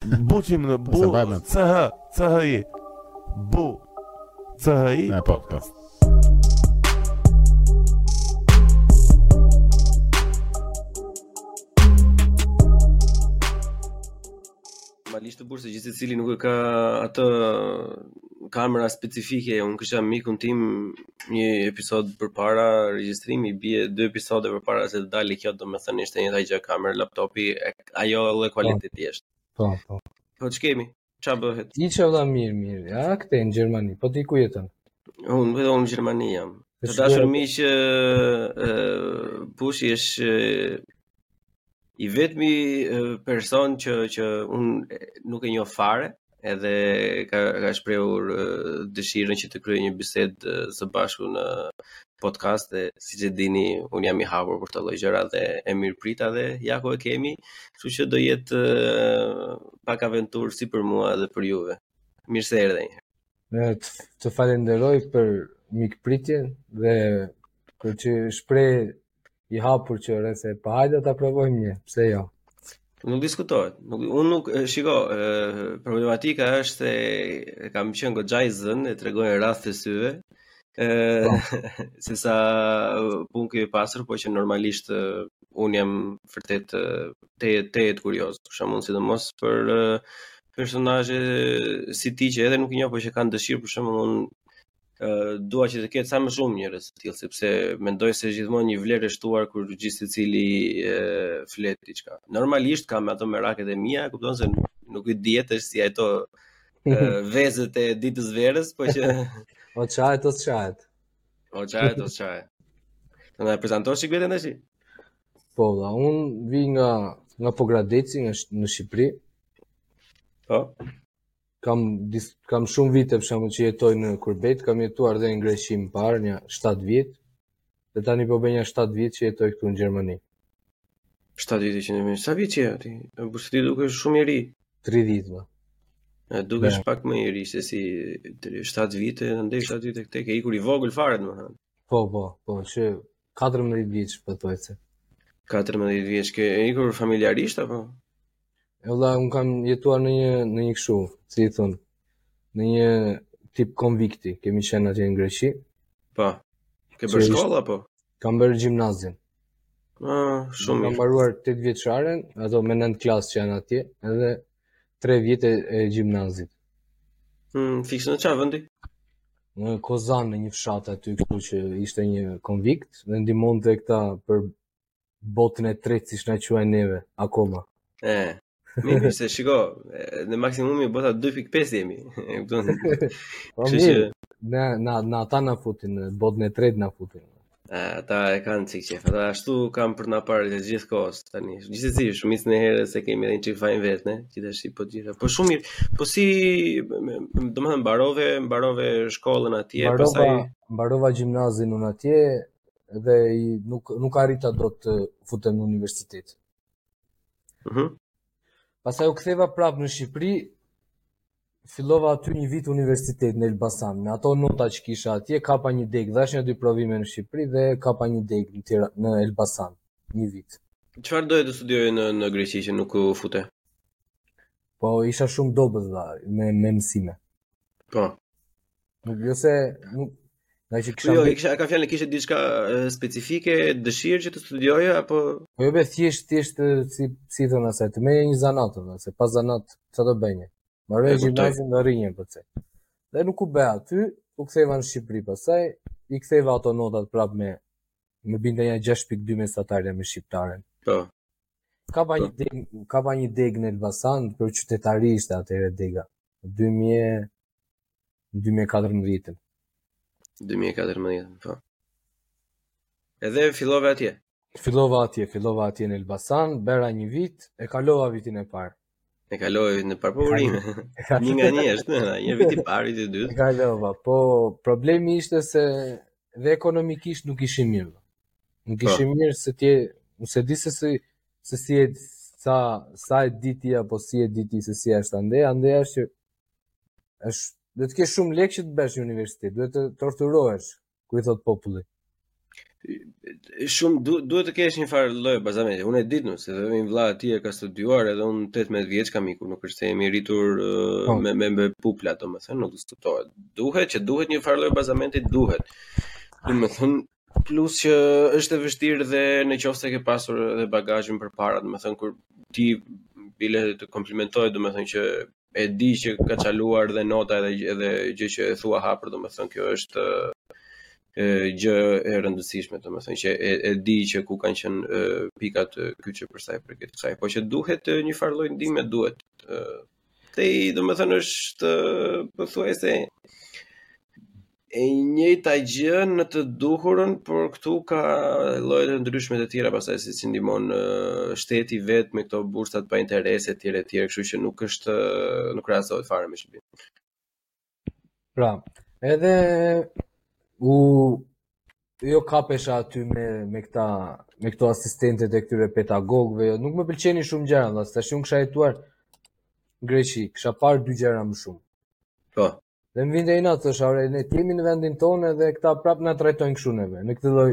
Buçim në bu CH CHI Bu CHI Ne po po Normalisht, të burë se gjithsecili nuk e ka atë kamera specifike, unë kisha mikun tim një episod përpara regjistrimi, bie dy episode përpara se të dali kjo, domethënë ishte një ta gjë kamerë, laptopi, e ajo lloj kualiteti po. është. Po, po. Po ç'kemi? Ça bëhet? Ti qe vlla mirë, mirë. Ja, këtej në Gjermani. Po ti ku jeton? Unë vedo në Gjermani jam. Të dashur miq, Bushi është i vetmi person që, që unë nuk e njoh fare. edhe ka ka shprehur dëshirën që të kryejmë një bisedë së bashku në podcast dhe siç e dini un jam i hapur për këto lloj gjëra dhe e mirëprita dhe ja ku e kemi, kështu që do jetë pak aventurë si për mua edhe për juve. Mirë se erdhe. Të falenderoj për mikpritjen dhe për që shprej i hapur që ore, epo hajde ta provojmë një, pse jo. Nuk diskutohet. Nuk un nuk shiko, problematika është se kam qenë goxha i zënë, e tregojnë rrathët e syve. Ë po. se sa punë kemi pasur, po që normalisht un jam vërtet tejet kurioz, për shembull sidomos për personazhe si ti që edhe nuk i njoh, por që kanë dëshirë për shembull unë dua që të ketë sa më shumë njerëz të tillë sepse mendoj se është gjithmonë një vlerë e shtuar kur gjithsecili flet diçka. Normalisht kam ato meraket e mia, kupton se nuk, nuk i dihet është si ato vezët e ditës verës, po që o çajet o çajet. O çajet o çajet. Do na prezantosh çik veten tashi? Po, vlla, un vij nga nga Pogradeci, nga në Shqipëri. Po. Kam dis, kam shumë vite për shembull që jetoj në kurbet, kam jetuar edhe në Greqi më parë, nja 7 vjet. Dhe tani po bëj nja 7 vjet që jetoj këtu në Gjermani. 7 vite qenke në Gjermani. Sa vjeç je ti? Po ti dukesh shumë i ri. 30 vjeç. E dukesh pak më i ri se si, 7 vite andej, 7 vite këtej ke ikur i vogël fare domethënë. Po, po, po, që 14 vjeç pothuajse. 14 vjeç ke ikur familjarisht apo? E valla un kam jetuar në një në një kështu, si i thon, në një tip konvikti, kemi qenë atje në Greqi. Po. Ke bërë shkollë apo? Kam bërë gjimnazin. Ah, shumë. Kam mbaruar 8 vjeçaren, ato me 9 klasë që janë atje, edhe 3 vjet e gjimnazit. Hmm, fiks në ça vendi? Në Kozan, në një fshat aty, kështu që ishte një konvikt, dhe ndihmonte këta për botën e tretë, siç na quajnë neve, akoma. E, mirë se, shiko, në maksimumi bota 2.5 jemi, e këtu në... Po, në, në, në ata na futin, në botën e tretë na futin. Ata e kanë çik qejf. Ata ashtu kanë për na parë të gjithë kohës tani. Gjithsesi shumicën e herëve kemi edhe një çik fajin vetë, ne, gjithashtu po. Po shumë mirë. Po si domethënë mbarove, mbarove shkollën atje, mbarova, pastaj mbarova gjimnazin unë atje dhe i, nuk nuk arrita dot të futem në universitet. Mhm. Uh -huh. Pastaj u ktheva prapë në Shqipëri fillova aty një vit universitet në Elbasan, me ato nota që kisha atje, kapa një degë, dhashë nja dy provime në Shqipëri, dhe kapa një degë në, tira, në Elbasan, një vit. Çfarë doje të studioje në, në Greqi që nuk u fute? Po, isha shumë dobët dhe me, me mësime. Po. Nuk jo se nuk Nga që kisha Jo, kisha ka fjalën kishte diçka specifike, dëshirë që të studioje apo Po jo be thjesht thjesht si si thonë asaj, të merr një zanat apo se pa zanat çfarë do bëni? Marrë një gjimnazin në rrinjë për çe. Dhe nuk u bë aty, u ktheva në Shqipëri pastaj, i ktheva ato notat prapë më më binte një 6.2 mesatarja me shqiptaren. Po. Kapa një po. deg, kapa një degë në Elbasan për qytetari ishte atëherë dega. 2000 në 2014-ën. 2014-ën, po. Edhe fillove atje? Fillova atje, fillova atje në Elbasan, bëra një vit, e kalova vitin e parë. E kalova vitin e parë, po urime. një nga një është, një viti i parë, viti i dytë. E kalova, po problemi ishte se dhe ekonomikisht nuk ishim mirë. Nuk po. ishim mirë se tje, nuk se di se si, se si e, sa, sa e diti apo si e diti se si e është andej, andej është që është duhet të kesh shumë lekë që të bësh një universitet, duhet të torturohesh, kur i thotë populli. Shumë du, duhet të kesh një farë lloj bazamenti. Unë e di nuk se vetë me një vëlla ti e, ka studiuar edhe unë 18 vjeç kam ikur, nuk është se jemi rritur uh, me me me pupla domethënë, nuk diskutohet. Duhet që duhet një farë lloj bazamenti duhet. Domethënë Plus që është e vështirë dhe në qoftë se ke pasur edhe bagazhin përpara, domethënë kur ti bile të komplimentoj, domethënë që e di që ka çaluar dhe nota edhe edhe gjë që e thua hapur, domethënë kjo është e, gjë e rëndësishme, domethënë që e, e di që ku kanë qenë pikat kyçe për sa i përket kësaj. Po që duhet një farë lloj ndihme duhet Te, domethënë, është pothuajse e njëta gjë në të duhurën, por këtu ka lloje të ndryshme të tjera pastaj se si ndihmon shteti vetë me këto bursat pa interese etj etj, kështu që nuk është nuk krahasohet fare me Shqipërinë. Pra, edhe unë jo kapesha aty me me këta me këto asistentët e këtyre pedagogëve, jo, nuk më pëlqenin shumë gjëra, do të thash unë kisha jetuar Greqi, kisha parë dy gjëra më shumë. Po. Dhe më vinte inat, thosha, ore, ne jemi në vendin tonë dhe këta prapë na trajtojnë kështu neve, në këtë lloj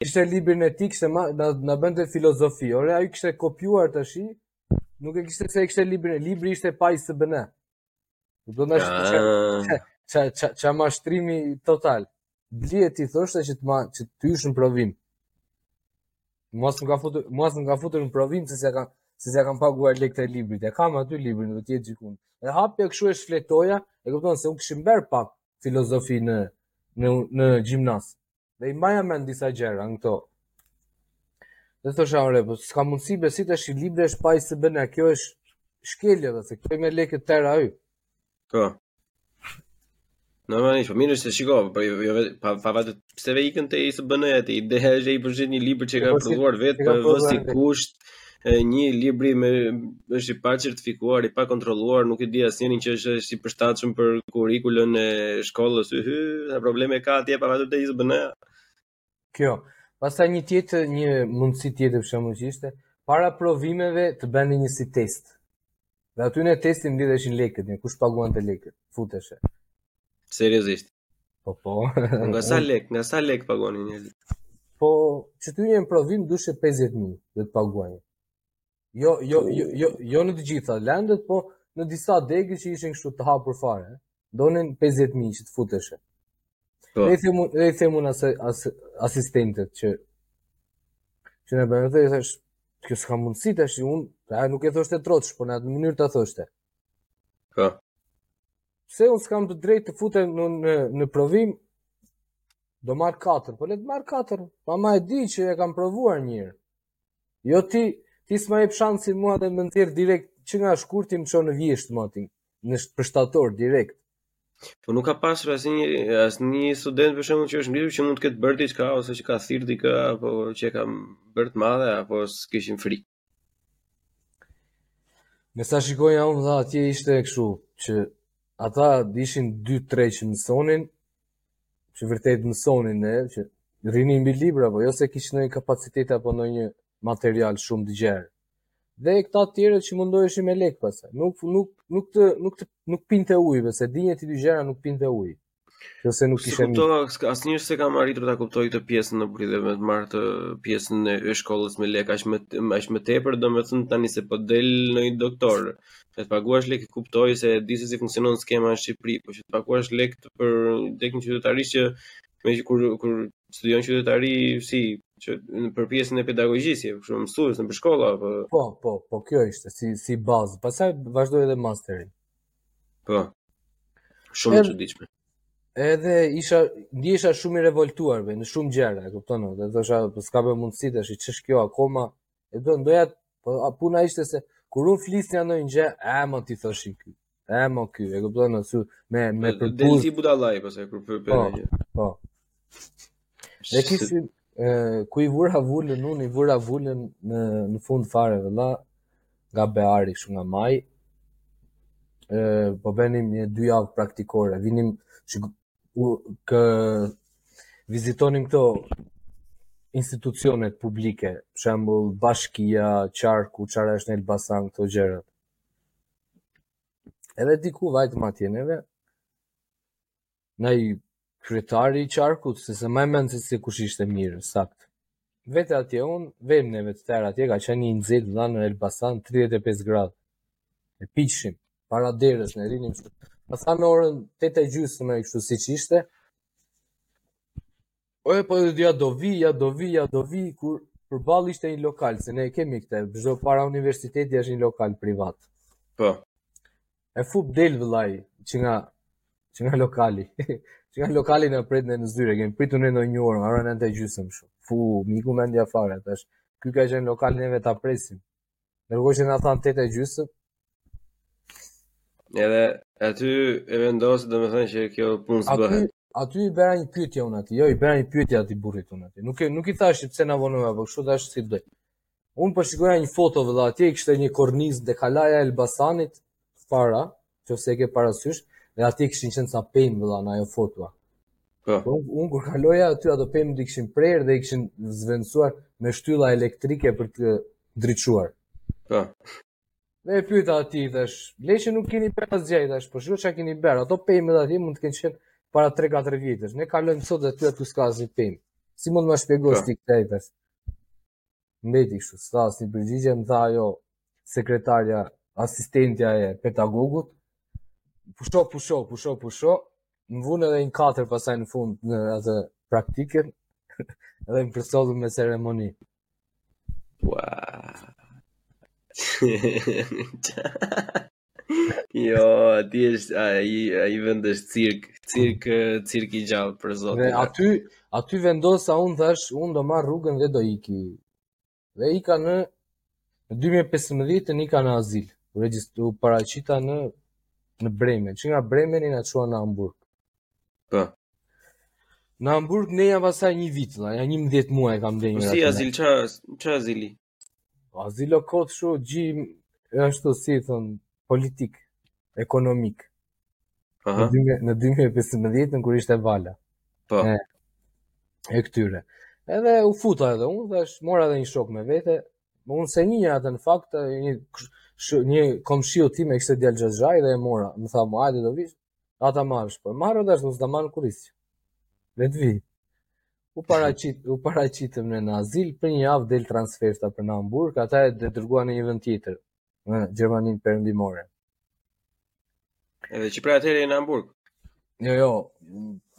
Kishte librin e tij, kishte ma, na, na bënte filozofi. Ore, ai kishte kopjuar tash. Nuk e kishte se e kishte librin. Libri ishte pa ISBN. Do të thash, ça ça ça mashtrimi total. Blije ti thoshte që të ma që të hysh në provim. Mos më ka futur, mos më ka futur në provim se s'ja ka se s'ja kam paguar lekët e librit. E kam aty librin, do të jetë gjikun. E hapja kështu e shfletoja, e kupton se unë kisha bërë pak filozofi në në në gjimnaz. dhe i mbaja mend disa gjëra në këto. Dhe thosha ore, po s'ka mundësi tashi libri është pa ISBN, kjo është shkelje do të thotë me lekë të tëra ju. Po. Normalisht, po mirë është se shiko, po jo, jo vetë pa pa vajtur pse ikën te ISBN atë, ide është, i për shet një libër që ka po, prodhuar vetë për vështirë kusht Një libri më është i pacertifikuar, i pakontrolluar, nuk e di asnjeri që është është i përshtatshëm për kurrikulën e shkollës. Hy, sa probleme ka atje pa vajtur te ISBN. Kjo. Pastaj një tjetër, një mundësi tjetër për shembull që ishte para provimeve të bënin një si test. Dhe aty në testin mblidheshin lekët, kush paguante lekët, futeshe. Seriozisht. Po po. Po, nga sa lek, nga sa lek paguani njerëzit? Po, që të hyje në provim duheshin 50.000 dhe të paguani. Jo, jo, po. jo, jo, jo në të gjitha lëndët, po në disa degë që ishin kështu të hapur fare, donin 50.000 që të futeshe. Po. Dhe i them unë, dhe i them unë as, asistentet që që në bërë dhe i thash, kjo s'ka mundësi tashi unë, pra nuk e thoshte troç, po në atë mënyrë të thoshte. Po. Pse unë s'kam të drejtë të futem në, në, në provim, do marr katër, po le të marr katër, ama e di që e kam provuar një herë. Jo ti, ti s'ma jep shansin mua dhe më nxjerr direkt, që nga shkurti më çon në vjeshtë, maji, në shtator, direkt. Po nuk ka pasur asnjë asnjë student për shembull që është ngritur që mund të ketë bërë diçka ose që ka thirr dikë apo që e ka bërë të madhe apo s'kishin frikë. Me sa shikoja unë dhe atje ishte kështu, që ata ishin 2-3 që mësonin, që vërtet mësonin ne, që rrinin mbi libra, po jo se kishin ndonjë kapacitet apo ndonjë material shumë të gjerë. Dhe këta tjere që mundoheshin me lekë pastaj, nuk, nuk, nuk, të, nuk, të, nuk pinte ujë, po s'e dinje ti dy gjëra nuk pinte ujë. Nëse nuk kishe mik. Kuptova, asnjëherë s'e kam arritur ta kuptoj këtë pjesën dhe me të marrë pjesën e shkollës me lekë aq më aq më tepër, domethënë tani se po del një doktor. E të paguash lekë kuptoj s'e di se si funksionon skema në Shqipëri, por që të paguash lekë për tek një qytetari që me që kur kur studion qytetari siç është për pjesën e pedagogjisë, për shembull mësues në shkolla apo Po, po, po kjo ishte si si bazë. Pastaj vazhdoi edhe masterin. Po. Shumë e çuditshme. Edhe isha ndihesha shumë i revoltuar me shumë gjëra, e kupton? Dhe thosha, po si ka mundësi tash, ç'është kjo akoma? E do ndoja, po a puna ishte se kur unë flisja ndonjë gjë, e mo ti thoshin ky. E mo ky, e kupton? Në sy me me përbuzje. Del si budallai pastaj kur për për. Po. po. Dhe kishim ë ku i vura vulën unë i vura vulën në në fund fare vëlla nga behari kështu nga maji. Ë po bënim një dy javë praktikore. Vinim që u, kë vizitonim këto institucionet publike, për shembull bashkia, qarku, çfarë është në Elbasan këto gjëra. Edhe diku vajtëm atje neve. Ne ai kryetari i qarkut, se s'e mbaj mend se se kush ishte mirë, sakt. Vete atje unë, vejmë neve të tërë atje, ka qenë një nxehtë dhe në Elbasan, 35 gradë. E prisnim, para derës, ne rrinim që. Na thanë orën, 8 e gjysëm kështu siç ishte, Po po ja do vi, ja do vi, ja do vi kur përballë ishte një lokal, se ne e kemi këtë, çdo para universiteti është një lokal privat. Po. E fup del vëllai që nga që nga lokali. që nga lokali na pret në zyrë, kemi pritur ne nja një orë, orë e gjysëm kështu. Fu, m'iku mendja fare tash. Ky ka qenë në lokal neve ta presim. Ndërkohë që na thanë 8 e gjysëm. Edhe aty e vendose domethënë që kjo punë s'bëhet. Aty i bëra një pyetje unë aty. Jo, i bëra një pyetje aty burrit unë aty. Nuk, nuk i thashë pse na vonove apo kështu tash si bëj. Unë po shikoja një foto vëlla atje kishte një kornizë te kalaja e Elbasanit para Qoftë se e ke parasysh, dhe aty kishin qenë ca pemë vëlla ne ajo fotoja. Po. po unë unë, kur kaloja aty ato pemët i kishin prerë dhe i kishin zëvendësuar me shtylla elektrike për të ndriçuar. Po. Dhe e pyeta atë i thashë, le që nuk keni bërë asgjë i thashë, po shiko çka keni bërë. Ato pemët aty mund të kenë qenë para 3-4 vjetësh. Ne kalojmë sot dhe aty aty s'ka asnjë pemë. Si mund të më shpjegosh po. ti këtë i thashë? mbeti kështu, s'ka asnjë përgjigje, më tha ajo sekretarja, asistentja e pedagogut. Pusho, pusho, pusho, pusho. Më vunë edhe një katër pastaj në fund në atë praktikën dhe më përcollën me ceremoni. Wow. Jo, aty është ai ai vend është cirk, cirk, cirk i gjallë për zotin. Dhe aty aty vendosa unë thashë, unë do marr rrugën dhe do iki. Dhe ika në 2015-n ika në azil, u regjistru paraqita në në Bremen, që nga Bremen i na çuan në Hamburg. Po. Në Hamburg ndenja pastaj një vit, la, ja 11 muaj kam ndenjur. Po si azil, ç'a ç'a azili? Azil kot, ashtu gjë, ashtu si i thonë politik, ekonomik. Aha. Në 2015-n kur ishte vala. Po. E, e këtyre. Edhe u futa edhe unë dhe mora edhe një shok me vete. Më unë se një atë në fakt, një, një komshiut tim e kishte djalë xhaxhai dhe e mora. Më tha, mu ajde do vish. A ta marrësh, po marrë dhe ashtu, s'do ta marr në kurriz. Le të vijë. U paraqit, u paraqitëm në azil për një javë del transferta për në Hamburg, atë e dërguan në një vend tjetër, në Gjermaninë Perëndimore. Edhe që pra atëherë në Hamburg. Jo, jo.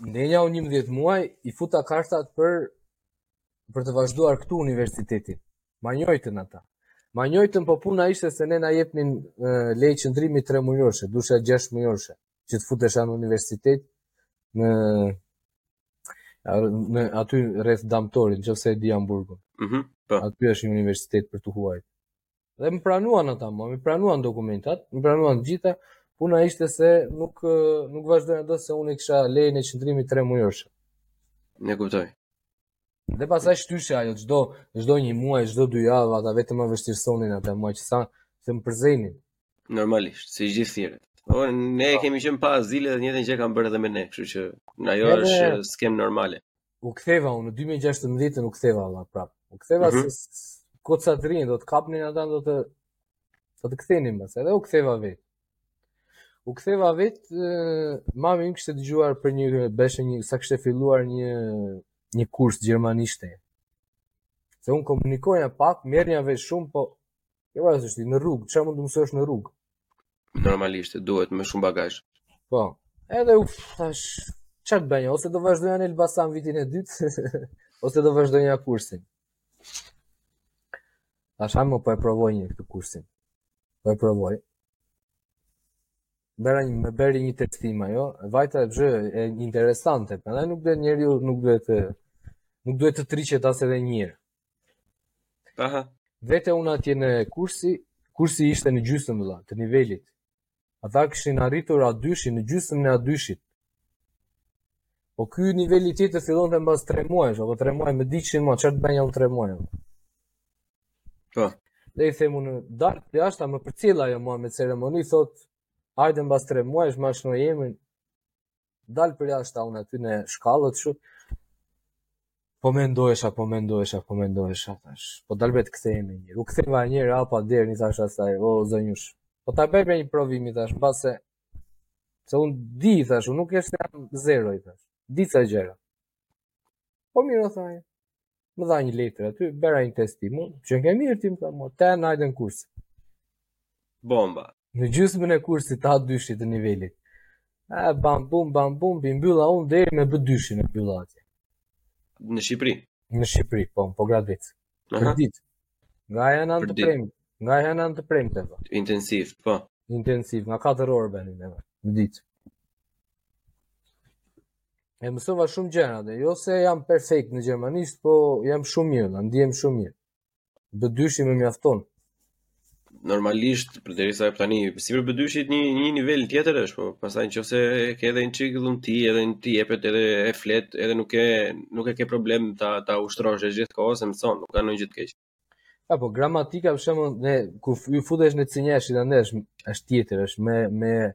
Ndenja unë 11 muaj i futa kartat për për të vazhduar këtu universitetin. Ma njojtën ata. Ma njojtën po puna ishte se ne na jepnin leje qëndrimi tre mujorshe, disa gjashtë mujorshe, që të futesha në universitet, në në aty rreth Damtorit, nëse e di Hamburgun. Mhm. Mm po. Aty është një universitet për të huajt. Dhe më pranuan ata, më, më pranuan dokumentat, më pranuan të gjitha. Puna ishte se nuk nuk vazhdoja dot se unë kisha lejen e qëndrimit 3 mujorshe. E kuptoj. Dhe pastaj shtyhej ajo, çdo, çdo një muaj, çdo dy javë, ata vetëm ma vështirësonin ata mua që thjesht të më përzenin. Normalisht, si gjithë të tjerët. Po ne e po. kemi qenë pa azile dhe të njëjtën gjë kanë bërë edhe me ne, kështu që ajo Edhe... është skemë normale. U ktheva unë, në 2016 u ktheva vallai prapë. U ktheva mm -hmm. se kot sa të rrije, do të kapnin ata, do të, do të kthenin mëse, edhe u ktheva vetë. U ktheva vetë, mami më kishte dëgjuar për një beshë një sa kishte filluar një një kurs gjermanishte. Se unë komunikoja pak, merrja vesh shumë, po e vazh është në rrugë, çfarë mund të mësosh në rrugë? Normalisht duhet me shumë bagazh. Po. Edhe unë thashë çfarë bëj, ose do vazhdoj në Elbasan vitin e dytë, ose do vazhdoj në kursin. Thashë po e provoj një këtë kursin. Po e provoj. Bëra një, më bëri një testim ajo, vajta e gjë interesante, prandaj nuk duhet njeriu nuk duhet të nuk duhet të triqet as edhe një herë. Aha. Vete unë atje në kurs, kursi ishte në gjysmë vëlla, të nivelit. Ata kishin arritur A2-shin në gjysmën e A2-shit. Po ky niveli tjetër fillonte mbas 3 muajsh, apo 3 muaj me diçin më, çfarë të bëj unë 3 muaj. Po. Dhe i them unë, dal përjashta më përcjell ajo më me ceremoni, thot, hajde mbas 3 muajsh, ma shëno emrin. Dal përjashta unë aty në shkallët shu. Po mendohesha, po mendohesha, po mendohesha, thashë. Po dale të kthehem njëherë. U ktheva njëherë, hapa derën, i thashë asaj, o zonjushë. Po ta bëj për një provim, thashë, mbase. Se unë di, thashë, unë nuk është se jam zero, i thashë. Di ca gjëra. Po mirë, tha ajo. Më dha një letër aty, bëra një testim, që je mirë ti tha, mo, ti hajde në kurs. Bomba. Në gjysmën e kursit t'A2-shit të nivelit. A, bam, bum, bam, bum, e mbylla unë deri me B2-shin e mbylla atje. Në Shqipëri? Në Shqipëri, po, Pogradec. Përditë. Nga e hëna në të premte. Nga e hëna në të premte, po. Intensiv, po. intensiv, nga 4 orë bëni në ditë. E mësova shumë gjëra, dhe jo se jam perfekt në gjermanisht, po jam shumë mirë, dhe ndihem shumë mirë. B2-shi më mjafton. Normalisht, përderisa e, po tani, sipër B2-shit një, një nivel tjetër është, po pastaj në qoftë se ke edhe një çikë, domethënë ti, edhe ty të jepet edhe e flet, edhe nuk e, nuk e ke problem ta, ta ushtrosh gjithë kohës, e mëson, nuk ka ndonjë gjë të keqe. Apo gramatika për shembull ne kur i futesh në C1-sh i ndesh është tjetër, është më e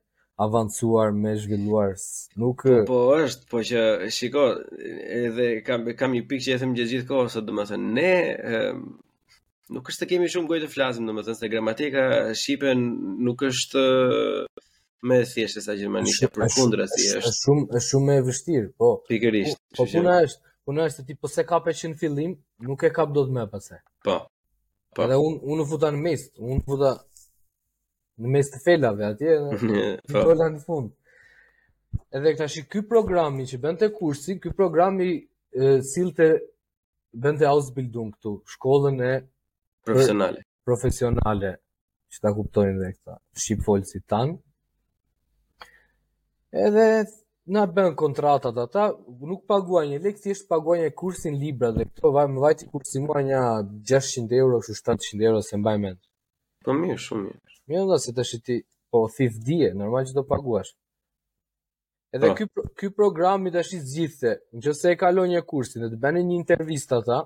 avancuar, më e zhvilluar, nuk po, po është, po që shiko, edhe kam kam një pikë që e them gjithë gjithë kohën se domethënë ne e, nuk është të kemi shumë gojë të flasim domethënë se gramatika shqipe nuk është Më e thjeshtë se sa gjermanishtja, përkundrazi është. Është shumë është shumë më e vështirë, po. Pikërisht. Po, po puna është, puna është se ti po s'e kape që në fillim, nuk e kap dot më pas. Po. Po. Edhe unë u futa në mes, u futa në mes të felave atje edhe po. në në fund. Edhe tash ky programi që bënte kursi, ky programi sillte bënte Ausbildung këtu, shkollën profesionale. profesionale që ta kuptojnë dhe këta shqipfolësit tanë. Edhe na bënë kontratat ata, nuk paguaje një lek, thjesht paguaje kursin libra dhe këto vaj më vajti kursi mua nja 600 euro, kështu 700 euro s'e mbaj mend. Po mirë, shumë mirë. Mirë pra se tash ti po thith dije, normal që do paguash. Edhe ky ky programi tashi zgjidhte, nëse e kaloje kursin dhe të bënin një intervistë ata,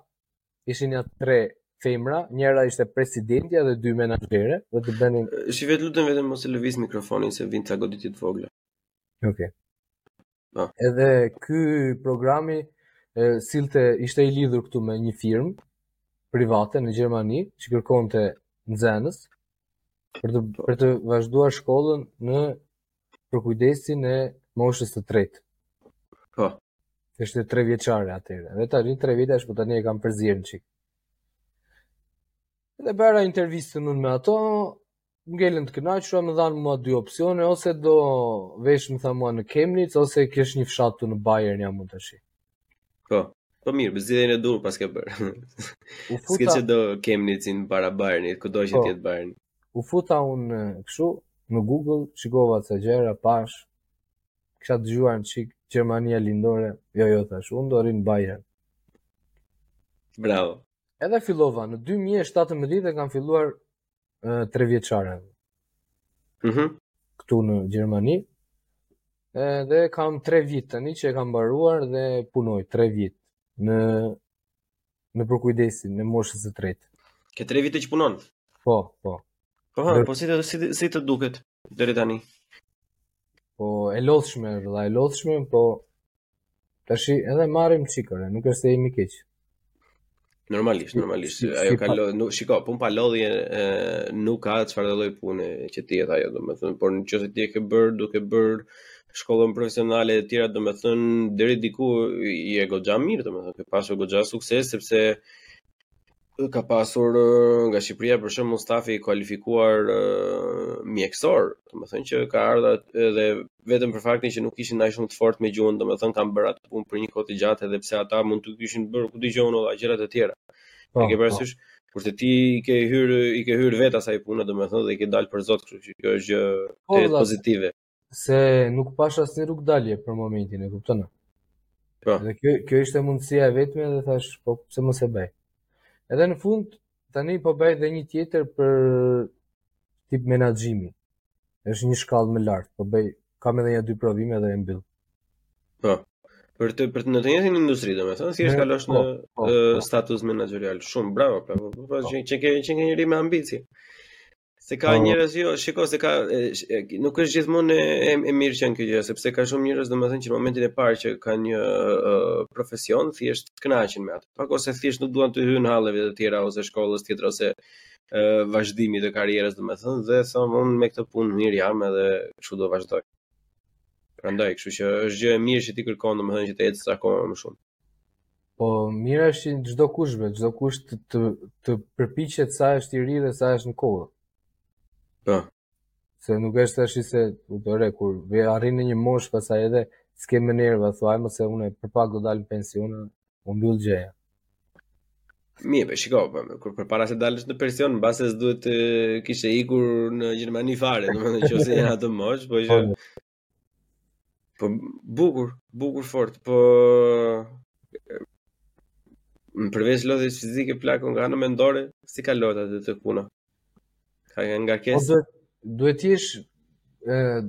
ishin ja tre femra, njëra ishte presidentja dhe dy menaxhere, dhe të bënin Shiko të lutem vetëm mos e lëviz mikrofonin se vijnë ca goditje të vogla. Okej. Okay. Po. Edhe ky programi e, sillte ishte i lidhur këtu me një firmë private në Gjermani që kërkonte nxënës për të për të vazhduar shkollën në përkujdesin e moshës të tretë. Po. Ishte tre vjeçare atëherë. Dhe tani tre vjeç është po tani e kanë përzier një çik. Dhe bëra intervistën unë me ato, ngelën të kënaqur, më dhanë mua dy opsione, ose do vesh më tha mua në Kemnitz, ose ke një fshat këtu në Bayern jam unë tashi. Po, po mirë, përzgjedhjen e duhur paske bërë. S'ke ç'e do Kemnitzin para Bayernit, kudo që po. të jetë Bayern. U futa unë kështu në Google, shikova ca gjëra, pash, kisha dëgjuar një çik Gjermania lindore, jo jo thash, unë do rri në Bayern. Bravo. Edhe fillova në 2017 e kam filluar uh, tre vjeçare. Mhm. Mm këtu në Gjermani. Edhe kam 3 vjet tani që e kam mbaruar dhe punoj 3 vjet në në përkujdesin e moshës së tretë. Ke tre vite që punon? Po, po. Po, ha, po si të, si, si të duket deri tani? Po, e lodhshme, vëlla, e lodhshme, po tash edhe marrim një çik ore, nuk është se jemi keq. Normalisht, normalisht. Si, ajo si, ka lodh, nuk shiko, punë pa lodhje e, nuk ka çfarë lloj pune që të jetë ajo, domethënë, por nëse ti e ke bërë duke bërë shkollën profesionale e tjera, domethënë, deri diku je goxha mirë, domethënë, ke pasur goxha sukses, sepse ka pasur nga Shqipëria për shembull staf i kualifikuar mjekësor, domethënë që ka ardhur edhe vetëm për faktin që nuk ishin edhe aq shumë të fortë me gjuhën, domethënë, kanë bërë atë punë për një kohë të gjatë edhe pse ata mund të kishin bërë, ku ta di unë edhe gjëra të tjera. Po, e ke po. parasysh, kur të ti i ke hyrë, i ke hyrë vetë asaj pune, domethënë, dhe i ke dalë për zot, kështu që kjo është gjë po, pozitive. Se nuk pash asnjë rrugëdalje për momentin, e kupton? Po. Dhe kjo kjo ishte mundësia e vetme dhe thash, po pse mos e bëj. Edhe në fund tani po bëj edhe një tjetër për tip menaxhimi. Është një shkallë më lart, po bëj kam edhe një dy provime dhe e mbyll. Po. Për të për të në të njëjtën industri, domethënë, thjesht të kalosh po, në po, po. status menaxherial. Shumë bravo, bravo. Po, po, po, po. që ke që ke një rime ambicie. Se ka oh. njerëz jo, shiko se ka e, e, nuk është gjithmonë e, e mirëqenë kjo gjë, sepse ka shumë njerëz domethënë që në momentin e parë që kanë një e, profesion thjesht kënaqen me atë. Pak ose thjesht nuk duan t'u hyjnë halleve të tjera ose shkollës tjetër ose e, vazhdimit të karrierës domethënë dhe thonë unë me këtë punë mirë jam edhe kështu do vazhdoj. Prandaj, kështu që është gjë e mirë që ti kërkon domethënë që të ecësh akoma më shumë. Po mira është që çdo kush be, çdo kush të, të, të përpiqet sa është i ri dhe sa është në kohë. Po. Se nuk është pastaj se, ti e, kur vjen arrin në një moshë pastaj edhe s'ke më nerva, thua mo se unë për pak do dal në pension, u mbyll gjëja. Mirë, po shiko, po kur përpara se të dalësh në pension, mbase s'duhet të kishe ikur në Gjermani fare, domethënë nëse je në atë moshë, po që po, Po bukur, bukur fort, po më përveç lodhjes fizike plako nga ana mendore, si kalohet atje te puna? Ka nganjëherë stres? Po duhet, duhet të jesh,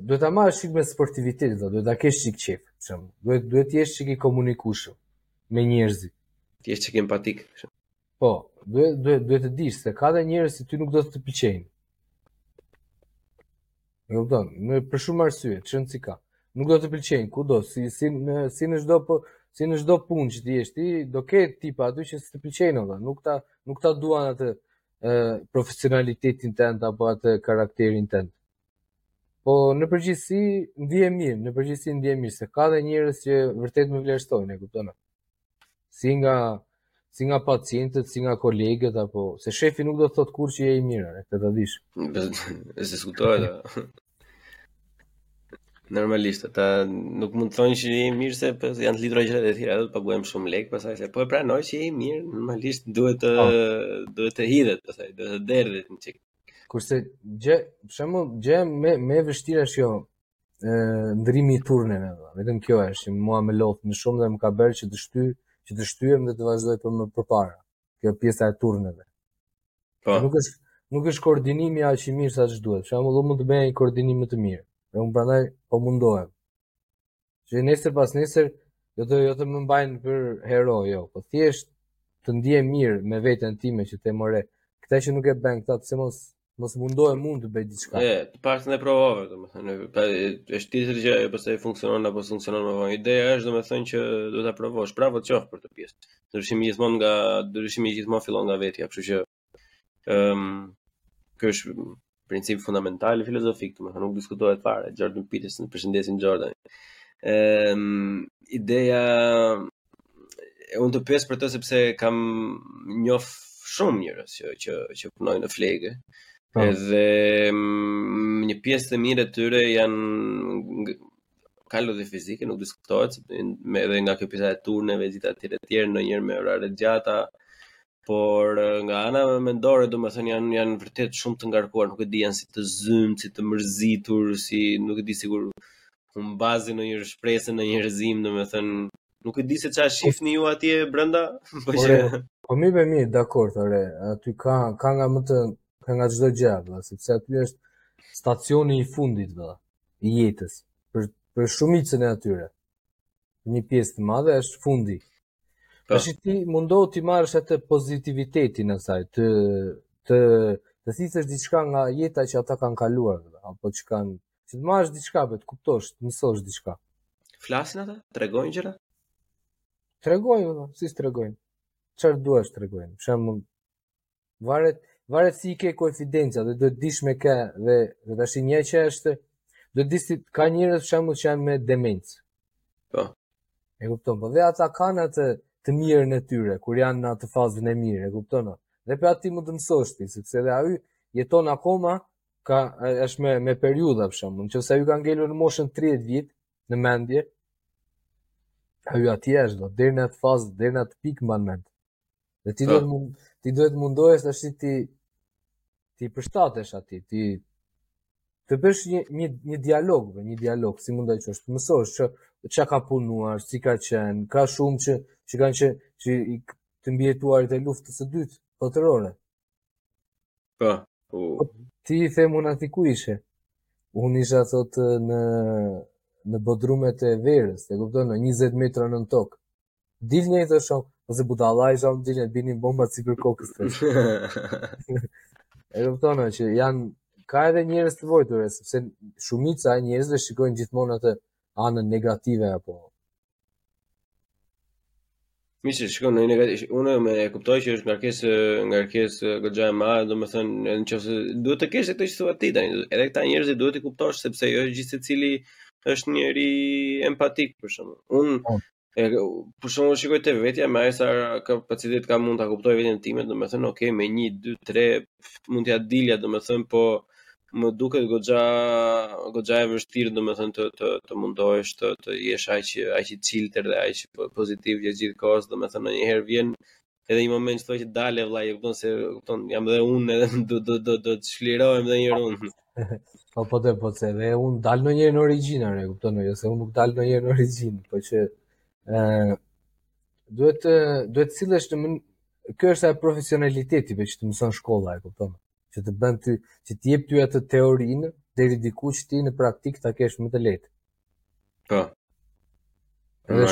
duhet ta marrësh çikë me sportivitet, dhe, duhet ta kesh çikë qejf, që, duhet, duhet të jesh çikë i komunikueshëm me njerëzit. Të jesh çikë empatik, që. Po, duhet duhet duhet ta dish se ka dhe njerëz që ty nuk do të të pëlqejnë. Më kupton, për shumë arsye, çon si ka. Nuk do të pëlqejnë kudo, si si në si në çdo po si në çdo punë që të jesh ti, do ketë tipa aty që s'të pëlqejnë ata, nuk ta nuk ta duan atë ë profesionalitetin tënd apo atë karakterin tënd. Po në përgjithësi ndihem mirë, në përgjithësi ndihem mirë se ka dhe njerëz që vërtet më vlerësojnë, e kupton? si nga si nga pacientët, si nga kolegët apo se shefi nuk do të thotë kurrë që je i mirë, e këtë ta dish. S'diskutohet. Normalisht, ata nuk mund të thonë që je i mirë se pastaj janë të lidhura gjërat e tjera, do të paguajnë më shumë lek, pastaj se po e pranoi që je i mirë, normalisht duhet të oh. duhet të hidhet, pastaj duhet të derdhet një çik. Kurse gjë, për shembull, gjëja më e vështirë është jo, ndërrimi i turneve, vetëm kjo është që mua më lodh më shumë dhe më ka bërë që të shty, që të shtyhem dhe të vazhdoj për më përpara. Kjo pjesa e turneve. Po. Nuk është nuk është koordinimi aq i mirë sa ç'duhet. Për shembull, unë mund të bëj një koordinim më të mirë. Dhe unë prandaj po mundohem. Që nesër pasnesër jo të jo të më mbajnë për hero, jo, po thjesht të ndihem mirë me veten time që të, ore. Këta që nuk e bëjnë këta, pse mos Mos mundohem unë të bëj diçka. E, të paktën e provove, domethënë, pa është tjetër gjë, ajo pastaj funksionon apo s'funksionon më vonë. Ideja është domethënë që duhet ta provosh. Bravo të qoftë për këtë pjesë. Ndryshimi gjithmonë nga ndryshimi gjithmonë fillon nga vetja, kështu që ëm um, ky është princip fundamental filozofik, domethënë nuk diskutohet fare. Jordan Peterson, përshëndesim Jordan. Ëm um, ideja unë të pyes për të sepse kam njoh shumë njerëz që punojnë në flegë. Po. Edhe mm, një pjesë e mirë e tyre janë ka lodhje fizike, nuk diskutohet edhe nga kjo pjesa e turneve e të tjera të tjera, ndonjë me orare të gjata. Por nga ana mendore, domethënë janë janë vërtet shumë të ngarkuar, nuk e di janë si të zymtë, si të mërzitur, si nuk e di sigur Unë bazi në një shpresë në njerëzim, domethënë, nuk e di se çfarë shihni ju atje brenda, po që Po mi be mi, dakord, ore, aty ka ka nga më të ka nga çdo gjë, vlla, sepse aty është stacioni i fundit, vlla, i jetës për për shumicën e atyre. Një pjesë e madhe është fundi. Po. Tash ti mundohu t'i marrësh atë pozitivitetin e saj, të të të thithësh diçka nga jeta që ata kanë kaluar, apo që kanë Që të marrësh diçka, të kuptosh, të mësosh diçka. Flasin ata? Tregojnë gjëra? Tregojnë, po, si tregojnë. Çfarë duash tregojnë? Për shembull, varet varet si e ke konfidencën dhe duhet të dish me kë dhe dhe tash një gjë që do të dish ka njerëz për shembull që janë me demencë. Po. E kupton, po dhe ata kanë atë të mirën e tyre kur janë në atë fazën e mirë, e kupton? Dhe pra ti mund të mësosh ti, sepse dhe ai jeton akoma ai është me me periudha për shembull. Nëse ai ka ngelur në moshën 30 vjet në mendje, ai aty është do deri në atë fazë, deri në atë pikë mban mend. Dhe ti po. duhet mund ti duhet mundohesh tash ti t'i përshtatesh atij, ti të bësh një një një dialog, dhe një dialog si mund të thosh, të mësosh që çka ka punuar, si ka qenë, ka shumë që që janë që që të mbijetuar të luftës së dytë botërore. Po. Po, ti i them unë atij ku ishe. Unë isha thot në në bodrumet e verës, e kupton, në 20 metra nën tokë. Dil një here të shoh, o se budalla isha unë të dilja, binin bomba sipër kokës. e kupton, që janë, ka edhe njerëz të vuajtur, sepse shumica e njerëzve shikojnë gjithmonë atë anën negative, apo Mos e shikoj në negativ, unë e kuptoj që është ngarkesë, ngarkesë goxha e madhe, domethënë, nëse duhet të kesh këtë që thua ti tani, edhe këta njerëzit duhet t'i kuptosh sepse jo gjithsecili është njeri empatik për shembull. Unë po. e për shembull shikoj te vetja me aq sa kapacitet kam mund ta kuptoj veten time, domethënë, ok, me 1 2 3 mund t'ia dilja, domethënë, po Më duket goxha goxha e vështirë domethënë të të të mundohesh të të jesh aq aq i çiltër dhe aq pozitiv gjatë gjithë kohës, domethënë ndonjëherë vjen edhe një moment që thua që dale vëlla, e kupton se kupton, jam dhe unë edhe do do do do të çlirohem edhe një rund. Po po të po se dhe unë dal ndonjëherë në origjinë, e kupton, jo se unë nuk dal ndonjëherë në origjinë, po që ë duhet duhet të sillesh në kjo është ajo profesionaliteti që të mëson shkolla, e kupton. që të bën ty, që të jep ty atë teorinë deri diku që ti në praktikë ta kesh më të lehtë. Po. Edhe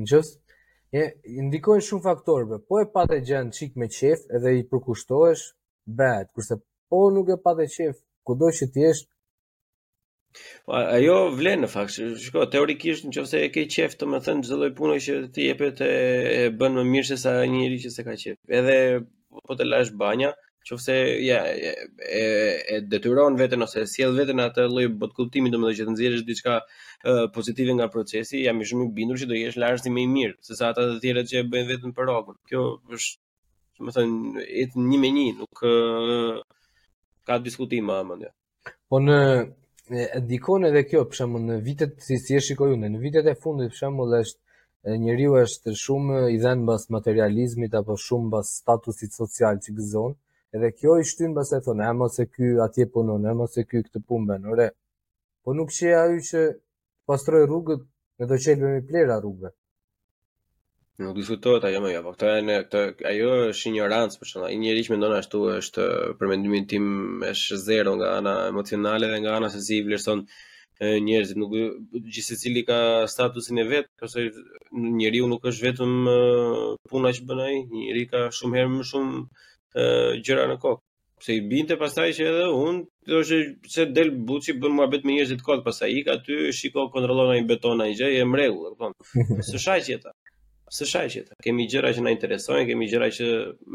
nëse ndikojnë shumë faktorë. Po e pate gjënë çik me qejf edhe i përkushtohesh bëhet, kurse po nuk e pate qejf, kudo që të jesh, Ajo vlen në fakt, shiko, teorikisht në qoftë se e ke qejf, domethënë çdo lloj pune që të jepet e, e bën më mirë se sa një njeri që s'e ka qejf. Edhe po të lash banja, në qoftë se e, e, e detyron veten ose e sjell veten në atë lloj botëkuptimi, domethënë që të nxjerrësh diçka pozitive nga procesi, jam shumë i bindur që do jesh larësi më i mirë se sa ata të tjerët që e bëjnë vetëm për rrogën. Kjo është domethënë, është një me një, nuk ka diskutim me mend, ja. Po ndikon edhe kjo, për shembull, në vitet, si, si e shikoj unë, në vitet e fundit, për shembull, është, njeriu është shumë i dhënë mbas materializmit apo shumë mbas statusit social që gëzon, edhe kjo i shtyn mbase thonë, e mos e ky atje punon, e mos e ky këtë punë bën, ore. Po nuk qe ai që të pastrojë rrugët dhe do qelbemi plehra rrugëve. Nuk diskutohet ajo më, ja, po këto janë këto ajo është injorancë për shembull. Një njeri që mendon ashtu është për mendimin tim është zero nga ana emocionale dhe nga ana se si i vlerëson njerëzit. Nuk gjithsecili ka statusin e vet, kurse njeriu nuk është vetëm puna që bën ai, njeriu ka shumë herë më shumë gjëra në kokë. Pse i binte pastaj që edhe unë, është se del buçi bën muhabet me njerëzit kot, pastaj ik aty, shiko kontrollon ai beton ai gjë, je në rregull, e kupton? Së shajë jeta. Së shajë jeta. Kemi gjëra që na interesojnë, kemi gjëra që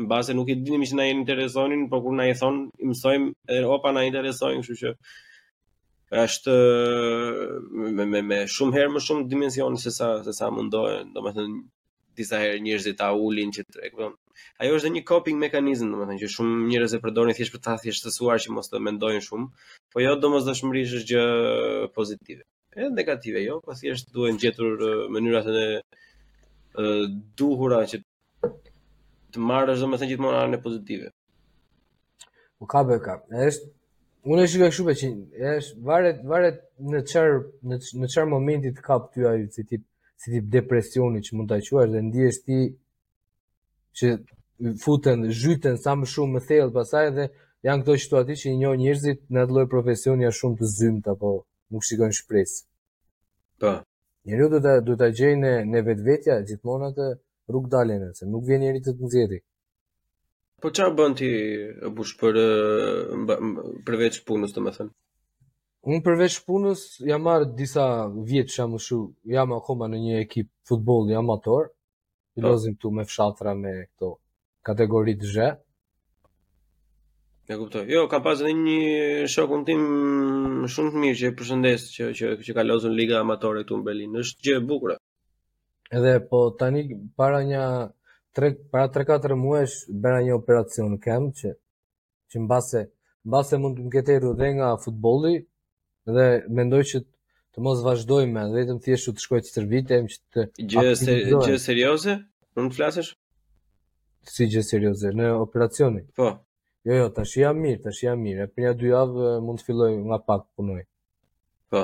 mbase nuk i dinim që na interesonin, por kur na i thonë, i mësojmë, edhe opa na interesojnë, kështu që është me me me shumë herë më shumë dimensione se sa se sa mundohen, domethënë disa herë njerëzit ta ulin që e kupton. Ajo është dhe një coping mekanizëm, domethënë që shumë njerëz e përdorin thjesht për ta thjeshtësuar që mos të mendojnë shumë, po jo domosdoshmërisht është gjë pozitive. E negative jo, po thjesht duhen gjetur mënyrat e duhura që të marrësh domethënë gjithmonë anën pozitive. Po ka bërë ka. Ç'është unë e shikoj kështu me që është varet varet në çar në në çar momenti të kap ty ai si tip si tip depresioni që mund ta quash dhe ndihesh ti që futesh, zhytesh sa më shumë më thellë pastaj dhe janë këto situata që i njoh njerëzit në atë lloj profesioni janë shumë të zymtë apo nuk shikojnë shpresë. Po. Njeriu do ta do ta gjejë në në vetvete gjithmonë atë rrugë daljen, se nuk vjen njeri të të nxjerrë. Po çfarë bën ti Bush për përveç punës, domethënë? Unë përveç punës jam marr disa vjet që jam ushu, jam akoma në një ekip futbolli amator. I po. lozim këtu me fshatra me këto kategori të zhe. E kuptoj. Jo, kam pas edhe një shokun tim shumë të mirë që e përshëndes që që që ka lozur liga amatore këtu në Berlin. Është gjë e bukur. Edhe po tani para një tre para 3-4 muajsh bëra një operacion këmbe që që mbase mbase mund të më ketë erdhur dhe nga futbolli dhe mendoj që të mos vazhdoj më, vetëm thjesht të shkoj të stërvitem që të gjë se, gjë serioze? Mund të flasësh? Si gjë serioze në operacionin? Po. Jo, jo, tash jam mirë, tash jam mirë. Për një dy javë mund të filloj nga pak të punoj. Po.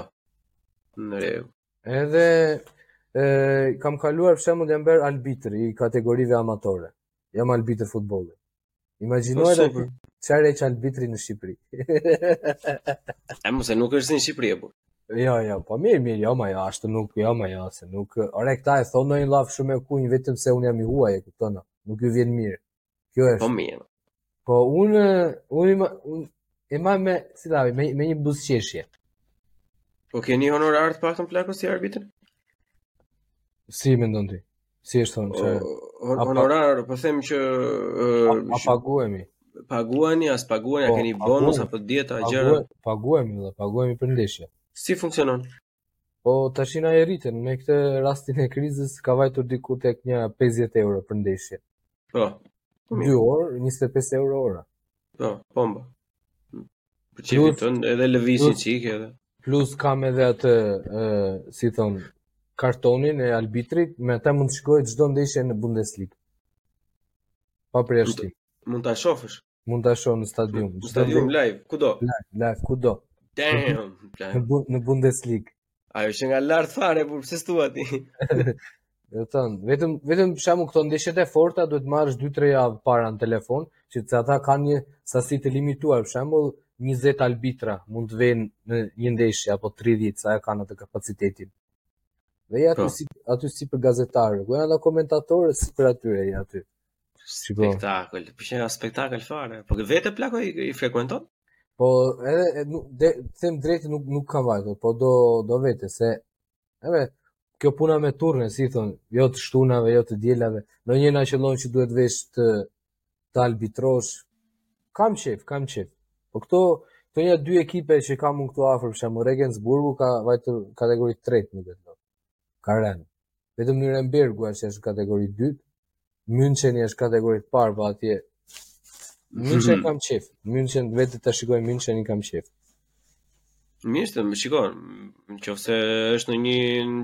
Në rregull. Edhe e, kam kaluar për shembull jam bërë arbitër i kategorive amatore. Jam arbitër futbolli. Imagjinoj edhe po, çfarë është arbitri në Shqipëri. e mos e nuk është në Shqipëri apo. Jo, jo, po mirë, mirë, jo, ma jo, ashtu nuk, jo, ma jo, se nuk, ore, këta e thonë në llafe shumë e kunjë, vetëm se unë jam i huaj, e këtona, nuk u vjen mirë. Kjo është. Po mirë. Po unë unë ma, un, e marr me si davi, me me një buzëqeshje. Po keni honorar të paktën plako si arbitër? Si mendon ti? Si është thonë që o honorar, po them që uh, a, paguhemi. Paguheni, a s'paguheni, po, a keni bonus apo dieta gjëra? Paguhemi, paguhemi, paguhemi për ndeshje. Si funksionon? Po tashi na e rritën me këtë rastin e krizës ka vajtur diku tek nja 50 euro për ndeshje. Po. Për dy orë 25 euro ora. Po, po mba. Për çfarë fiton edhe lëviz një çik edhe. Plus kam edhe atë ë si thonë kartonin e arbitrit, me atë mund të shikoj çdo ndeshje në Bundesliga. Pa përjashtim. Mund ta shofësh. Mund ta shoh në stadium. Në stadium live, kudo. Live, live kudo. Damn, plak. Në, në Bundesliga. Ajo është nga lart fare, por pse thua ti? Do të thotë vetëm vetëm për shkakun këto ndeshjet e forta duhet marrësh 2-3 javë para në telefon, që se ata kanë një sasi të limituar, për shembull 20 arbitra mund të venë në një ndeshje apo 30 sa e kanë atë kapacitetin. Dhe ja aty po. si aty si për gazetarë, ku janë ata komentatorë si për atyre ja aty. Si po? Spektakël. Për shembull spektakël fare. Po vetë plako i, i frekuenton? Po edhe të them drejtë nuk nuk kam vajtur, po do do vetë se edhe kjo puna me turne, si thon, jo të shtunave, jo të dielave, ndonjëherë qëllon që duhet vesh të arbitrosh. Kam qejf, kam qejf. Po këto këto janë dy ekipe që kam unë këtu afër, për shembull Regensburgu ka vajtur kategori 3. Ka rënë. Vetëm Nurembergu është që është kategori e dytë, Müncheni është kategori e parë, po atje München mhm. kam qejf. München vetë ta shikoj München e kam qejf. Mirë, të më shikon. Nëse është në një,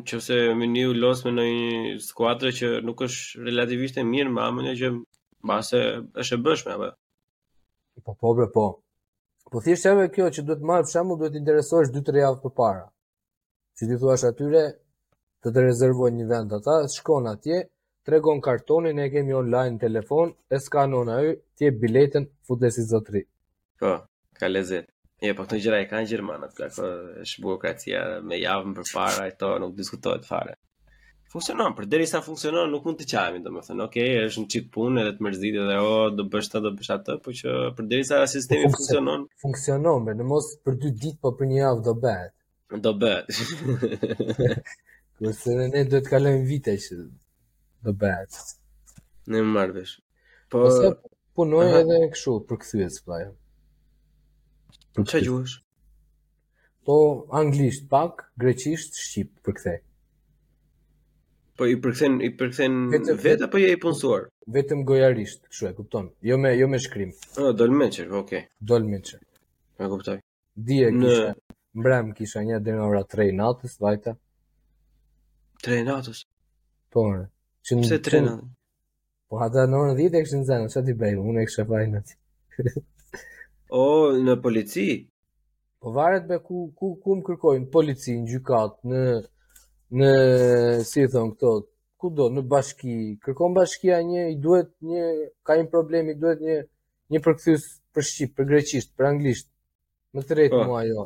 nëse Mynihu loz me në një skuadër që nuk është relativisht e mirë, ma merr që mbase është e bëshme apo. Po po bre po. Po thjesht edhe kjo që duhet marrë për shembull duhet të interesohesh 2-3 javë përpara. që t'i thuash atyre të të rezervojnë një vend ata, shkon atje, tregon kartonin e kemi online në telefon, e skanon ai, të jep biletën futesh si zotri. Po, ka lezet. E, po këto gjëra i kanë gjermanët, plak, po, është burokracia me javën përpara e to nuk diskutohet fare. Funksionon, por deri sa funksionon nuk mund të qahemi, domethënë, ok, është një çik punë edhe të mërzit edhe o oh, do bësh këtë, do bësh atë, por që përderi sa sistemi funksionon, funksionon, funksionon, në mos për dy ditë, po për një javë do bëhet. Do bëhet. Kurse ne ne duhet të kalojmë vite që do bëhet. Ne më marrësh. Po Ose punoj Aha. edhe kështu përkthyes vllai. Po çfarë gjuhësh? Po anglisht pak, greqisht, shqip përkthej. Po i përkthen i përkthen vetë apo je i punësuar? Vetëm gojarisht, kështu e kupton. Jo me jo me shkrim. Ëh, oh, dolmeçer, okay. Dolmeçer. E kuptoj. Dje në... kisha, mbrëm kisha një deri në orën 3 natës, vajta. 3 natës? Po, në. Që në... Pse 3 natës? Po, ata në orën 10 e kishin zënë, ç't'i bëj, unë e kisha fajin ti. o, në polici? Po, varet be ku, ku, ku më kërkojnë, polici, në gjykatë, në, në, si i thonë këto, kudo, në bashki, kërkon bashkia një, i duhet një, ka një problem, i duhet një, Një përkthyes për shqip, për greqisht, për anglisht. Më thërret po. mua ajo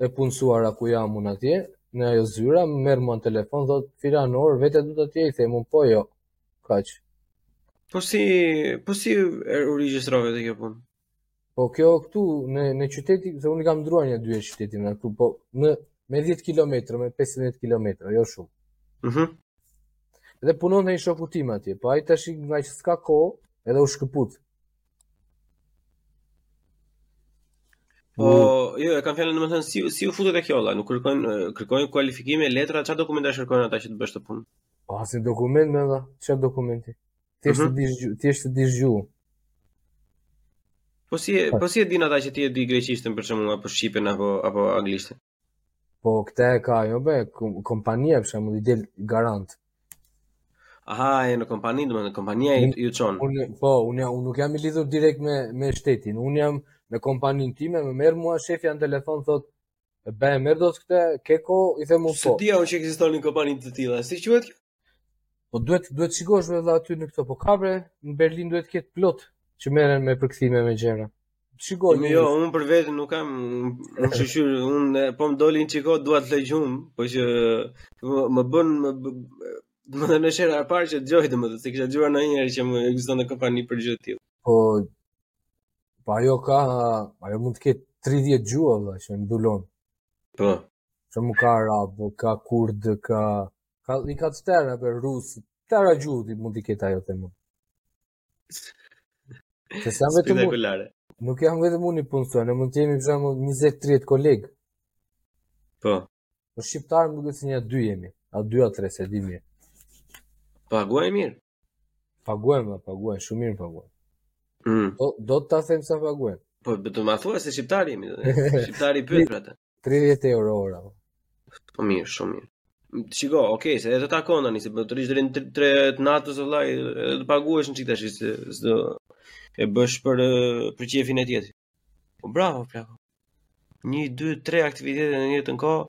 e punësuara ku jam unë atje, në ajo zyra, më merr mua në telefon, thotë filan orë, vete dot atje, i them unë po jo. Kaq. Po si, po si u regjistrove të kjo punë? Po kjo këtu në në qyteti, se unë kam ndruar një dy qytete këtu, po në me 10 kilometra, me 15 kilometra, jo shumë. Mhm. Mm Dhe punonte një shoku tim atje, po ai tash ngaqë s'ka kohë, edhe u shkëput. Po, jo, e kam fjalën domethënë si si u futet te kjo vëlla, nuk kërkojnë kërkojnë kualifikime, letra, çfarë dokumentesh kërkojnë ata që të bësh këtë punë? Po asnjë dokument më dha, çfarë dokumenti? Thjesht mhm. të dish, thjesht të dish gjuhë. Po si po si e dinë ata që ti e di greqishten për shembull apo shqipen apo apo anglishten? Po këtë e ka ajo be, kompania për shembull i del garant. Aha, je në kompani, domethënë kompania ju çon. Unë po, unë unë nuk jam i lidhur direkt me me shtetin. Unë jam me kompaninë time, më merr mua shefi në telefon thotë e bën, merr dot këtë, ke kohë, i them unë po. S'e dija unë që ekziston një kompani e tillë, si quhet kjo? Po duhet duhet të shikosh more vëlla aty në këto, po ka bre, në Berlin duhet të ketë plot që merren me përkthime me gjëra. Shikoj. Jo, jo, unë për veten nuk kam nuk shqyr, unë po më doli një çikë jo, dua të dëgjoj, po që më, më bën më më dhe është hera e parë që dëgjoj domethënë s'e kisha dëgjuar ndonjëherë që më ekziston një kompani për gjë të tillë. Po po ajo ka, ajo mund të ketë 30 gjuhë vëlla që mbulon. Po. Se mund ka arabë, ka kurdë, ka... ka I ka të tëra për rusë, të tëra gjuhët mund t'i ketë ajo të mund. Se s'jam vetëm unë... Nuk jam vetëm unë i punësuar, ne mund t'jemi për shembull 20-30 kolegë. Po. Ne shqiptarë më duket nja dy jemi, a dy a tre, s'e di mirë. Paguajnë mirë? Paguajnë, paguajnë, shumë mirë paguajnë. Mm. Do, do të ta them sa paguajnë. Po, do të ma thuash se shqiptarë jemi. Shqiptari pyet për atë. 30 euro ora. Po mirë, shumë mirë. Shiko, ok, se edhe të takon tani se, po të rrish deri në 3 të natës vëllai, edhe të paguhesh një çikë tashi se s'do e bësh për për qejfin e tjetrit. Po bravo, plako. 1 2 3 aktivitete në të njëjtën kohë.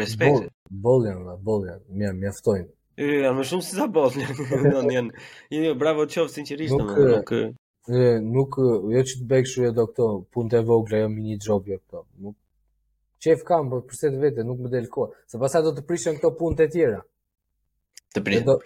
Respekt. Boll janë, boll janë, më mjaftojnë. Janë më shumë sesa boll janë. Janë, jo, jo, bravo të qoftë sinqerisht, nuk, nuk Dhe nuk, jo që të bëj kështu edhe këto punë të vogla, jo mini job jo këto. Nuk qejf kam për për të vete, nuk më del kohë. Se pastaj do të prishen këto punë të tjera. Të prishen. Do,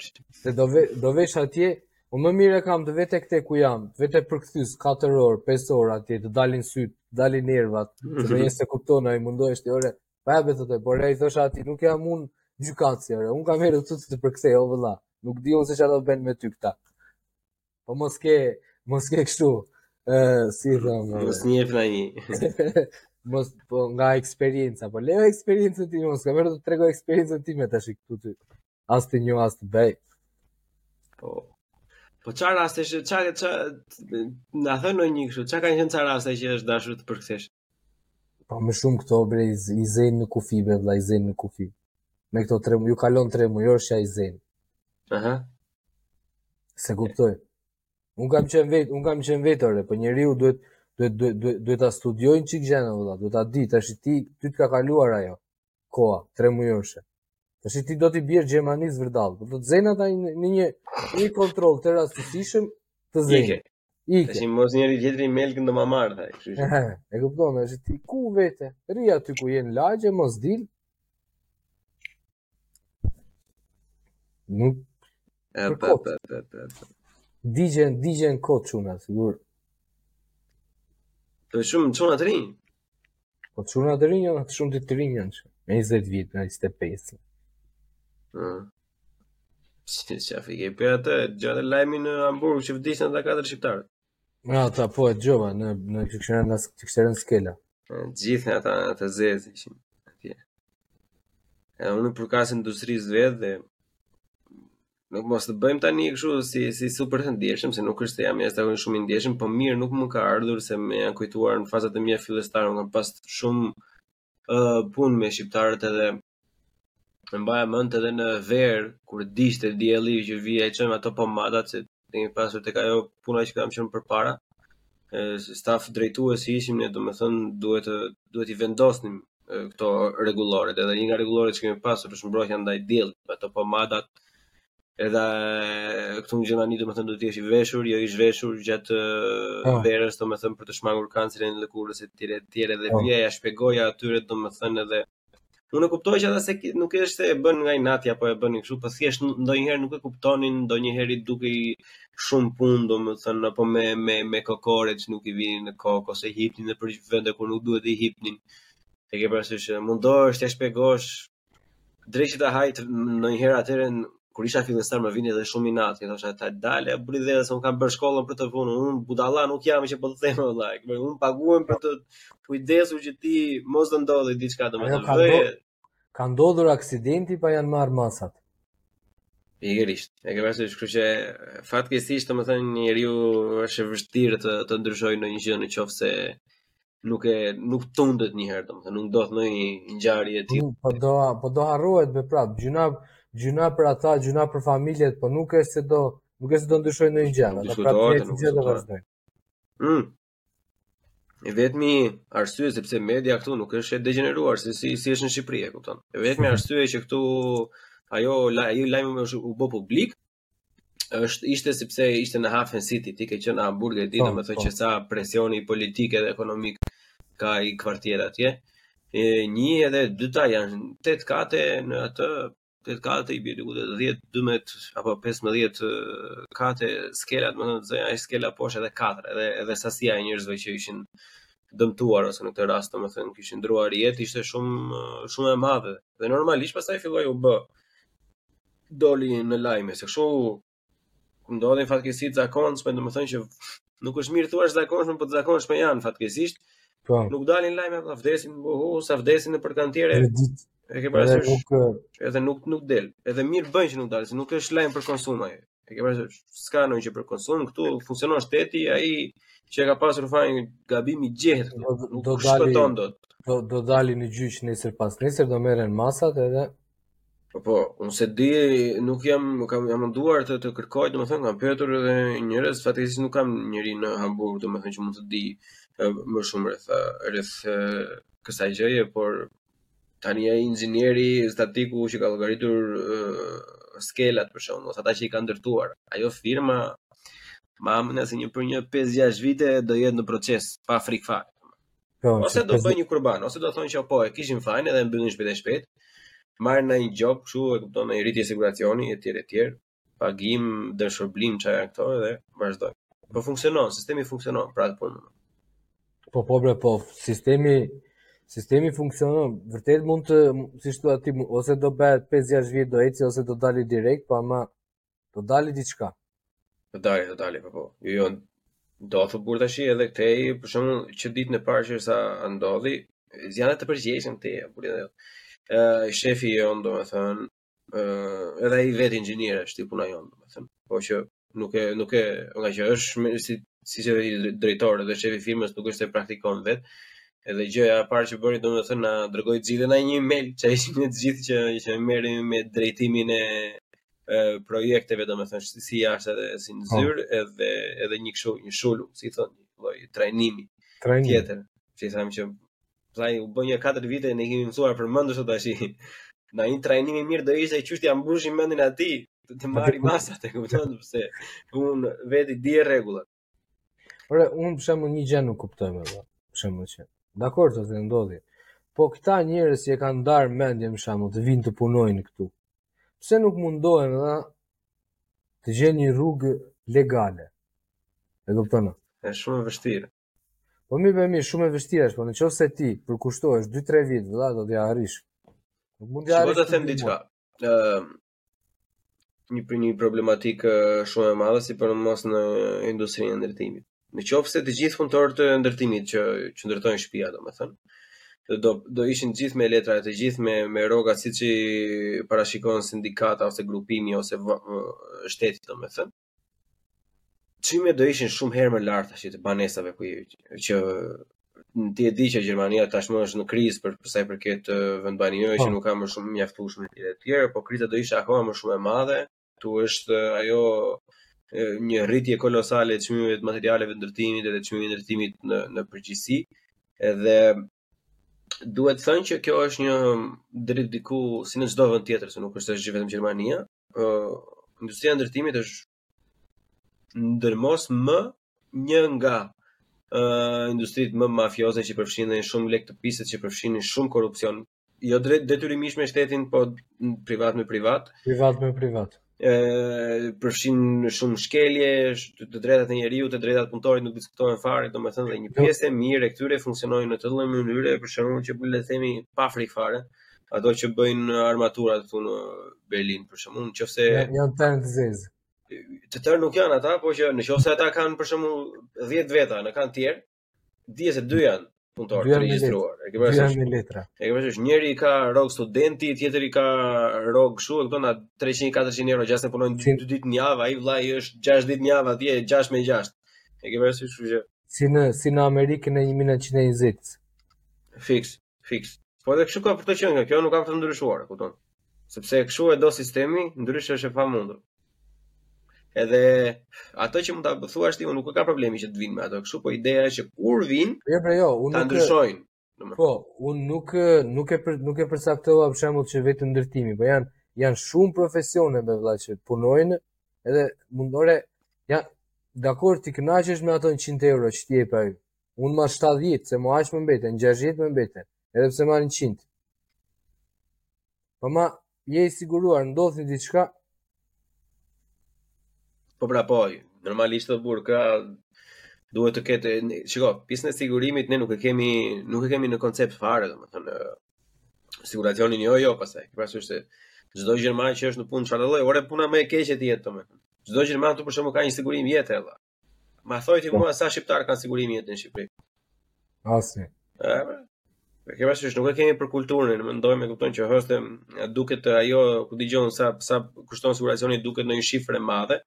se do ve, do vesh atje, unë më mirë kam të vete këtu ku jam, të vete përkthyes 4 orë, 5 orë atje, të dalin sytë, të dalin nervat, mm -hmm. se ndonjë s'e kupton ai mundohesh ti ore. Pa ja betë të por ai thosha aty, nuk jam unë gjykatësi, ore. Unë kam ardhur të të përkthej, o vëlla. Nuk di unë se çfarë do bëjnë me ty këta. Po mos ke, mos ke kështu. Ë, si thonë. Mos njeh ndonjë. mos po nga eksperienca, po lëre eksperiencën ti mos, kam vetëm të tregoj eksperiencën time tashi këtu ty. As të njoh, as të bëj. Po. Po çfarë rastesh, çfarë çfarë na tha ndonjë kështu, çfarë kanë qenë çfarë rastesh që të është dashur të përkthesh? Po më shumë këto bre i z- i zen në kufi be vlla i zen në kufi. Me këto tremu- ju kalon tremujori, është, ja i zen. Aha. Se kuptoj. Un kam qenë vet, un kam qenë vetë ore, po njeriu duhet duhet duhet duhet, duhet ta studiojnë çik gjëra vëlla, duhet ta di tash ti ty të ka kaluar ajo koha, tremujorshe. Tash ti do t'i biesh Gjermanisë vërdallë, po do të zenë ata në në një në një kontroll të rastësishëm të zenë. Ike. Ike. Tash mos njëri tjetri anmeldung do ma marr tha, kështu që. E kupton, tash ti ku vete? Rri aty ku jeni lagje, mos dil. Nuk e pa pa pa pa. Digjen, digjen kot çuna, sigur. Po shumë çuna të rinj. Po çuna të rinj janë, shumë të rinj janë me 20 vite, me 25. Hmm. Si si e dëgjove atë lajmin në Hamburg që vdiqën ata katër shqiptarët. Nga ata po e dëgjova në në kishin rënë nga, kishin rënë skela. Gjithë ata të zezë ishin atje. Edhe unë i përkas industrisë vetë dhe Nuk mos të bëjmë tani kështu si si super të ndjeshëm, se nuk është se jam jashtë shumë i ndjeshëm, po mirë nuk më ka ardhur se më janë kujtuar në fazat e mia fillestare, unë kam pas shumë uh, punë me shqiptarët edhe e mbaja mend edhe në verë kur digjte dielli që vija u çoja ato pomadat se ne kemi pasur tek ajo puna që kam qenë përpara staf drejtues që ishim ne domethën duhet të duhet t'i vendosnim këto rregulloret. Edhe një nga rregulloret që kemi pasur është mbrojtja ndaj diellit, me ato pomadat. Edhe këtu në Gjermani domethënë duhet të jesh i veshur, jo i zhveshur gjatë po. verës, domethënë për të shmangur kancerin e lëkurës etj etj dhe po. ua shpjegoja atyre domethënë edhe Unë e kuptoj që ata se nuk është se e bën nga inati apo e bën kështu, po thjesht ndonjëherë nuk e kuptonin, ndonjëherë i dukej shumë punë, domethënë apo me me me kokore që nuk i vinin në kokë ose i hipnin nëpër vende ku nuk duhet të hipnin. E ke parasysh, mundohesh t'ia shpjegosh dreqi ta hajt ndonjëherë atëherë kur isha fillestar më vinte edhe shumë inat, i thosha dale ore burri dheut se un kam bërë shkollën për këtë punë, un budalla nuk jam që po të them vëlla, un paguhem për të kujdesur që ti mos të ndodhë diçka domethënë. Ajo ka Ka ndodhur aksidenti pra janë marrë masat. Pikërisht. E ke parasysh, kështu që fatkeqësisht domethënë njeriu është e vështirë të të ndryshojë ndonjë gjë në qoftë se nuk e nuk tundet një herë domethënë nuk ndodh ndonjë ngjarje e tillë. Po do po do harrohet prap. Gjynah gjynah për ata, gjynah për familjet, po nuk është se do nuk është se do ndryshojë ndonjë gjë. Ata prapë të gjithë do vazhdojnë. Mm. E vetmja arsye sepse media këtu nuk është e degjeneruar se si si është në Shqipëri, e kupton. E vetmja arsye që këtu ajo ai lajmi më u bë publik është ishte sepse ishte në Hafen City, ti ke qenë në Hamburg e di po, domethënë po. që sa presion politik edhe ekonomik ka ai kuartier atje. E një edhe dyta janë tet kate në atë 8 kate i bie diku te 10, 12 apo 15 kate skela, domethënë zonja aq skela poshtë edhe katër, edhe edhe sasia e njerëzve që ishin dëmtuar ose në këtë rast domethënë kishin ndruar jetë ishte shumë shumë e madhe dhe normalisht pastaj filloi u bë doli në lajme se kështu kur ndodhin fatkeqësi të zakonshme, domethënë që nuk është mirë thuash zakonshme, por të zakonshme janë fatkeqësisht. Po. Nuk dalin lajme ata po vdesin, uhu, sa vdesin nëpër kantiere. E ke parasysh? Edhe nuk edhe nuk nuk del. Edhe mirë bën që nuk dalin, se nuk është lajm për konsum ai. E ke parasysh? S'ka ndonjë që për konsum, këtu funksionon shteti, ai që ka pasur fajin gabimi gjehet, nuk do të shpëton dot. Do do dali në gjyq nesër pas nesër do merren masat edhe Po po, unë s'e di, nuk jam kam jam munduar të të kërkoj, domethënë kam pyetur edhe njerëz, fatkeqësisht nuk kam njeri në Hamburg, domethënë që mund të di e, më shumë rreth e, rreth e, kësaj gjëje, por tani ai inxhinieri statiku që ka llogaritur e, skelat për shembull, ose ata që i kanë ndërtuar, ajo firma ma merr mendja se një për një 5-6 vite do jetë në proces pa frikë fare. Po, ose do bëj një kurban, ose do thonë që po e kishim fajin edhe e mbyllin shpejt e shpejt. Marrin një gjobë, kështu e kupton në rritje siguracioni etj etj. Pagim, dëmshpërblim ça janë këto edhe vazhdoj. Po funksionon, sistemi funksionon për atë punë. Po po bre, po sistemi sistemi funksionon. Vërtet mund të si thua ti ose do bëhet 5-6 vjet do ecë ose do dali direkt, po ama Do dali diçka. Do dali, do dali, po po. Jo, jo. Do të bjerë dikush edhe te ne për shembull që ditën e parë që sa ndodhi, janë të përgjegjshëm te burri edhe. Ë shefi jonë domethën, ë edhe ai vetë inxhinier është i punës jonë domethën. Po që nuk e nuk e nga që është si si dhe drejtor edhe shef i firmës nuk është e praktikon vet. Edhe gjëja e parë që bëri domethën na dërgoi gjithëve një email që ishim të gjithë që që merremi me drejtimin e projekteve domethënë si, si jashtë edhe si në po. zyrë edhe edhe një kështu një shulung si thonë lloj trajnimi trajnim. tjetër si thënë që vllai u bë një 4 vite ne kemi mësuar përmendësh sot tash na një trajnim i mirë do ishte që t'ia mbushim mendjen atij të të marri masat e kupton pse un vetë i di rregullat Ore, unë për shembull një gjë nuk kuptoj më. Për shembull që. Dakor të të ndodhi. Po këta njerëz që e kanë ndarë mendjen për shembull të vinë të punojnë këtu. Pse nuk mundohen edhe të gjejnë një rrugë legale? E kupton? Është shumë e vështirë. Po mirë, shumë e vështirë është, po në qoftë se ti përkushtohesh 2-3 vjet, vëlla, do t'ia arrish. Nuk mund t'ia arrish. Po të them diçka. Ëm, një për një problematikë shumë e madhe si për në mos në industrinë e ndërtimit. Në qofë se të gjithë punëtorët e ndërtimit që, që ndërtojnë shpia, domethënë, do, do ishin të gjithë me letra e të gjithë me, me roga siç i parashikon sindikata ose grupimi ose shteti, domethënë, çmimet do ishin shumë herë më lart tash të banesave ku që në ti e di që Gjermania tashmë është në krizë për sa i përket vendbanimeve po. që nuk ka më shumë mjaftueshëm e të tjerë, po kriza do ishte akoma më shumë e madhe. Ku është ajo një rritje kolosale e çmimeve të materialeve të ndërtimit dhe çmimeve të ndërtimit në në përgjithësi. Edhe Duhet thënë që kjo është deri diku si në çdo vend tjetër, se nuk është është vetëm Gjermania. Ë uh, industria e ndërtimit është në mos më një nga ë uh, industritë më mafioze që përfshijnë shumë lek të pisët që përfshijnë shumë korrupsion. Jo drejt detyrimisht me shtetin, po privat me privat. Privat me privat. ë përfshin shumë shkelje, të drejtat e njeriut, të drejtat e punëtorit nuk diskutohen fare, domethënë dhe një pjesë e mirë e këtyre funksionojnë në të tillë lloj mënyre, për shembull që le të themi pa frikë fare, ato që bëjnë armatura këtu në Berlin për shembull, nëse janë në të zezë. Të tërë nuk janë ata, por që nëse ata kanë për shembull 10 veta, në kantier, Dije se dy janë punëtorë të regjistruar. E ke parasysh? Me letra. E ke parasysh, njëri i ka rrogë studenti, tjetri ka rrogë kështu, e kupton, 300-400 euro gjasme punojnë dy, dy ditë në javë, ai vllai është 6 ditë në javë atje, 6 me 6. E ke parasysh, kështu që si në si në Amerikën e 1920. Fiks. Fiks. Po edhe kështu ka për të qenë kjo, kjo nuk ka për të ndryshuar, kupton? Sepse kështu e do sistemi, ndryshe është e pamundur. Edhe ato që mund ta thuash ti, nuk ka problem që të vinë me ato. Kështu po ideja është që kur vinë, jo, pra jo, unë ta ndryshojnë. Po, unë nuk nuk e për, nuk e përcaktova për shembull që vetëm ndërtimi, po janë janë shumë profesione more vëlla që punojnë edhe mund, ore ja dakor ti kënaqesh me ato 100 euro që t'i jep ai Unë marr 70, se mu aq më mbeten, 60 më mbeten, edhe pse marr 100. Po ma, je i siguruar, ndodh një diçka? Po pra po, normalisht o burrë, kra, duhet të ketë, shiko, pjesën e sigurimit, ne nuk e kemi, nuk e kemi në koncept fare, domethënë, siguracionin jo, jo, pastaj, për sa është, çdo gjerman që është në punë, që atë ore, puna më e keqe të jetë, domethënë, çdo gjerman për shembull ka një sigurim jete, e Ma thuaj ti mua sa shqiptarë kanë sigurim jete në Shqipëri. Asnjë. Ëh. Për kemi ashtu nuk e kemi për kulturën, ne mendojmë e kupton që është duket ajo kur dëgjon sa sa kushton siguracioni duket në një shifër e madhe.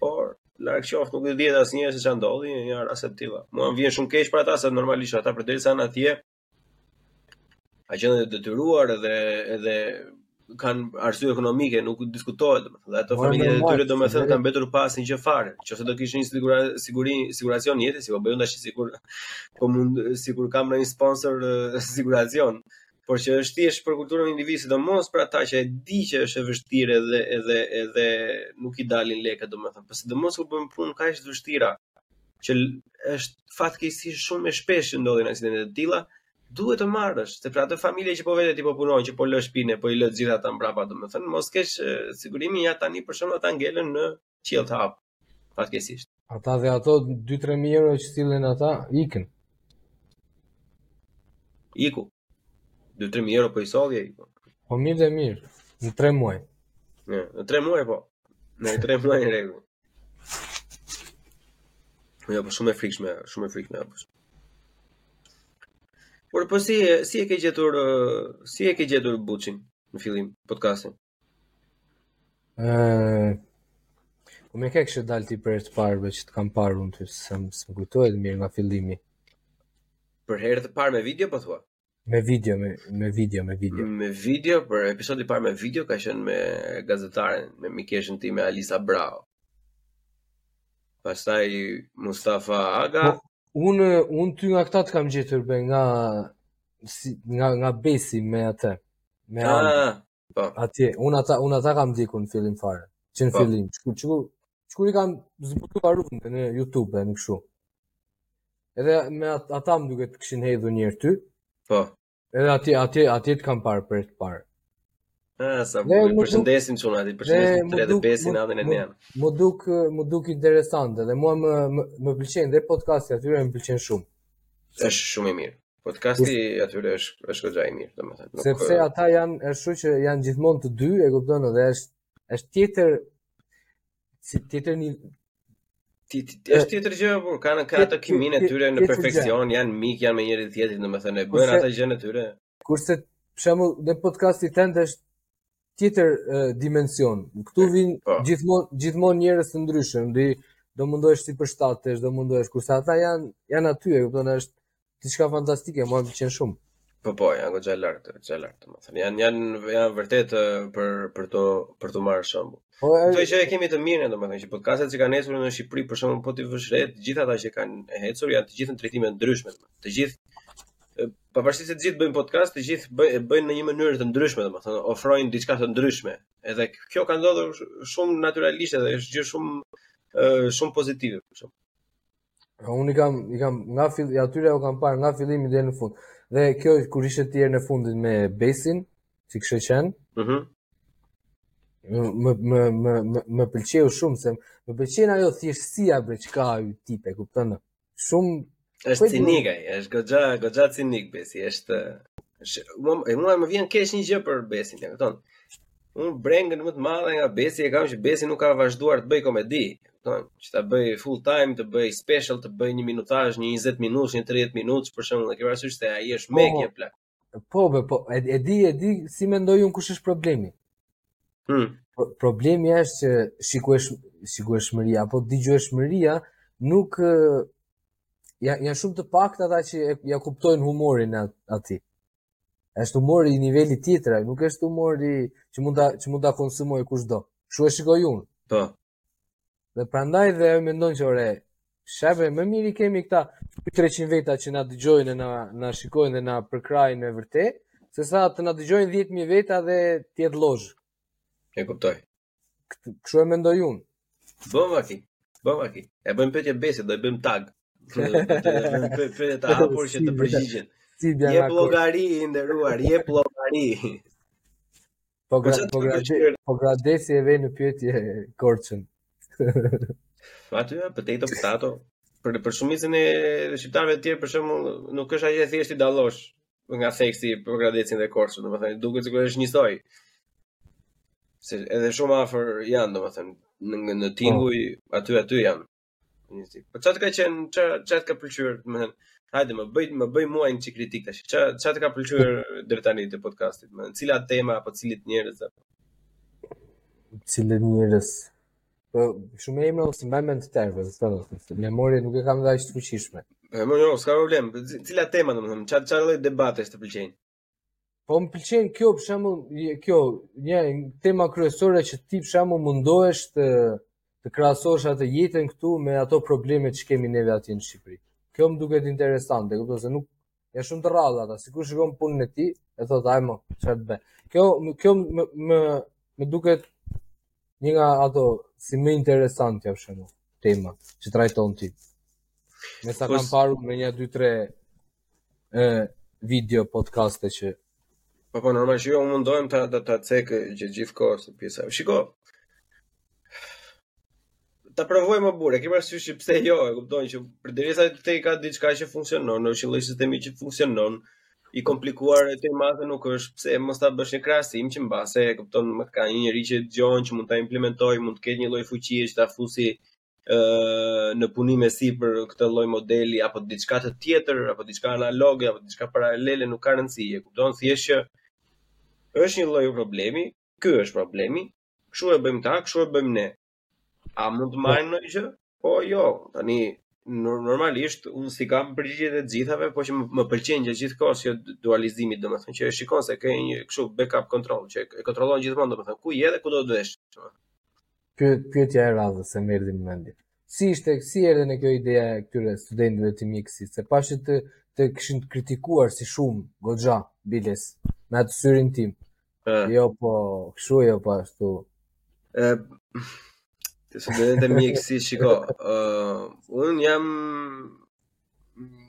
Por larg qoftë nuk e di asnjëherë se ça ndodh, një rast të tilla. Mua më vjen shumë keq për ata se normalisht ata përderisa janë atje, A që janë të detyruar edhe, edhe kanë arsye ekonomike, nuk diskutohet domethënë. Ato familjet e tyre domethënë kanë mbetur pa asnjë gjë fare. Qoftë se do kishin një siguri siguri siguracion jete, si po bëj tash sikur po mund sikur kam ndonjë sponsor siguracioni. Por që është thjesht për kulturën e individit, sidomos për ata që e di që është e vështirë edhe edhe edhe nuk i dalin lekët domethënë. Po sidomos kur bën punë kaq të vështira. që është fatkeqësisht shumë e shpeshtë që ndodhin aksidente të tilla, duhet ta marrësh, se për atë familje që po vetë ti po punon, që po lë shpinë, po i lë gjithë ata mbrapa, domethënë mos të kesh sigurimin ja tani për shembull ata ngelën në qiell të hapur. Fatkeqësisht. Ata dhe ato 2-3 mijë euro që sillnin ata ikën. Iku. 2-3 mijë euro po i solli ai. Po. po mirë e mirë. Në 3 muaj. Në 3 muaj po. Në 3 muaj në rregull. Jo, po shumë e frikshme, shumë e frikshme apo. Por po si si e ke gjetur si e ke gjetur Buçin në fillim podcastin? Ëh. Uh, po me kë ke kështu dalë ti për herë të parë be që të kam parë unë ty se s'më kujtohet mirë nga fillimi. Për herë të parë me video po thua? Me video, me, me video, me video. Me video, për episodi parë me video, ka qenë me gazetaren, me mikeshën time Alisa Brau. Pastaj Mustafa Aga. Po, unë, unë ty nga këta të kam gjetur, be, nga, si, nga, nga Besi me atë. Me ah, Po. Atje, unë ata unë ata kam ndjekur në fillim fare. Që në po. fillim, ç'kur ç'kur ç'kur i kam zbuluar unë në YouTube e në kështu. Edhe me at, ata më duket të kishin hedhur një herë ty. Po. Edhe atje atje atje të kam parë për herë të parë. Ah, sa bu, i përshëndesim çunat, i përshëndesim të tre Besin natën e nën. M'u duk m'u duk interesante dhe mua më më, më pëlqen dhe podcasti i atyre më pëlqen shumë. Është shumë i mirë. Podcasti i atyre është është goxha i mirë, domethënë. Nuk... Sepse ata janë, ashtu që janë gjithmonë të dy, e kupton, dhe është është tjetër si tjetër një ti ti ti është tjetër gjë por kanë ka ato kimin e tyre në perfeksion, janë miq, janë me njëri tjetrin, domethënë e bëjnë ato gjën e tyre. Kurse për shembull te podcasti tënd është tjetër uh, dimension. Këtu vin po. gjithmonë gjithmonë njerëz të ndryshëm, do mundohesh t'i përshtatesh, do mundohesh kurse ata janë janë aty, e kupton, është diçka fantastike, mua më pëlqen shumë. Po po, janë goxha lart, goxha lart, domethënë. Janë janë janë vërtet për për të për të marrë shembull. Po ajo që e kemi të mirën domethënë që podcastet që kanë ecur në Shqipëri për shembull po t'i vësh re, të gjithë ata që kanë ecur janë të gjithë në drejtime të ndryshme. Të gjithë Pavarësisht se të gjithë bëjnë podcast, të gjithë bëjnë bëjnë në një mënyrë të ndryshme, domethënë ofrojnë diçka të ndryshme. Edhe kjo ka ndodhur shumë natyralisht edhe është gjë shumë shumë pozitive për shembull. Unë i kam i kam nga fill i atyre u kam parë nga fillimi deri në fund. Dhe kjo kur ishte ti e fundit me Besin, që kishe qenë. Mhm. Mm më më më më më pëlqeu shumë se më pëlqen ajo thjeshtësia bre që ka ai tip e kupton. shumë është cinik ai, është goxha, goxha cinik Besi, është unë mua më vjen keq një gjë për Besin, e kupton? Unë brengën më të madhe nga Besi e kam që Besi nuk ka vazhduar të bëjë komedi, kupton? Që ta bëjë full time, të bëjë special, të bëjë një minutazh, një 20 minutësh, një 30 minutësh, për shembull, e ke parasysh se ai është po, me qe po. plak. Po, be, po, e, e di, e di, si mendoj unë kush është problemi. Hmm. Pro, problemi është që shikuesh, shikueshmëria, apo dëgjueshmëria, nuk ja, janë shumë të paktë ata që e, ia kuptojnë humorin at, atij. është humor i nivelit tjetër, nuk është humori që mund ta që mund ta konsumojë kushdo. Kështu e shikoj unë. Po. Dhe prandaj dhe ai mendon që ore, shëbre më mirë i kemi këta 300 veta që na dëgjojnë e na na shikojnë dhe na përkrahin me vërtet, sesa të na dëgjojnë 10000 veta dhe të jetë llozh. E kuptoj. Kështu e mendoj unë. Bën vaki. Bën vaki. E bëjmë pyetje Besit, do i bëjmë tag. Pyetje të hapur që të përgjigjet. Je blogari i nderuar, je blogari. Pogra, Pogra, Pogradeci e vë në pyetje Korçën. Po aty ja potato potato. Për për shumicën e shqiptarëve të tjerë për shembull nuk është asgjë thjesht i dallosh nga theksi për Pogradecin dhe Korçën, domethënë duket sikur është njësoj. Se edhe shumë afër janë domethënë në në tinguj po. aty aty janë. Një cikë. Po ça të ka qenë, ça të ka pëlqyer, domethënë, hajde më bëj, më bëj mua një cikë kritikë tashi. Ça të ka pëlqyer deri tani te podcasti, domethënë, cila tema, apo cilët njerëz, dhe... Cilët njerëz... Po, shumë emra s'i mbaj mend të tërë, do të thotë memorien nuk e kam dhe aq të fuqishme. Po, jo, s'ka problem, cila tema, domethënë, ça ça lloj debatesh të pëlqejnë? Po më pëlqen kjo për shembull, kjo një tema kryesore që ti për shembull mundohesh të të krahasosh atë jetën këtu me ato problemet që kemi neve aty në Shqipëri. Kjo më duket interesante, kupton se nuk janë shumë të rralla ata. Sikur shikon punën e tij, e thua mo, çfarë të bëj. Kjo kjo më më më duket Një nga ato si më interesantja është tema që trajton ti. Me sa kam parë me nja 2 3 ë video podcaste që po po normal që jo mundohem ta ta, ta cek gjatë gjithë kohës atë pjesë. Shiko. ta provoj më burrë, e ke parasysh pse jo, e kupton që përderisa këtej ka diçka që funksionon, në një lloj sistemi që funksionon, i komplikuar dhe aq e madhe nuk është, pse mos ta bësh një krahasim që mbase e kupton ka një njeri që dëgjon që mund ta implementojë, mund të ketë një lloj fuqie që ta fusi ë në punim e sipër këtë lloj modeli apo diçka tjetër apo diçka analoge apo diçka paralele nuk ka rëndësi, e kupton thjesht që është një lloj problemi, ky është problemi, kështu e bëjnë ata, kështu e bëjmë ne. A mund të marrim ndonjë gjë? Po jo, tani normalisht unë s'i kam përgjigjet e të gjithave, po që më pëlqen gjatë gjithë kohës ky dualizimi, domethënë që e shikon se ka një kështu backup control që e kontrollon gjithmonë domethënë ku je dhe ku do të vesh. Pyet pyetja e radhës se më erdhi në mendje. Si ishte si erdhi ë kjo ide e këtyre studentëve të mjekësisë, se pashë të të kishin kritikuar si shumë goxha biles me atë syrin tim. Eh. Jo po, kështu jo po ashtu. Ë eh, Të së dhe dhe mjekësi shiko uh, Unë jam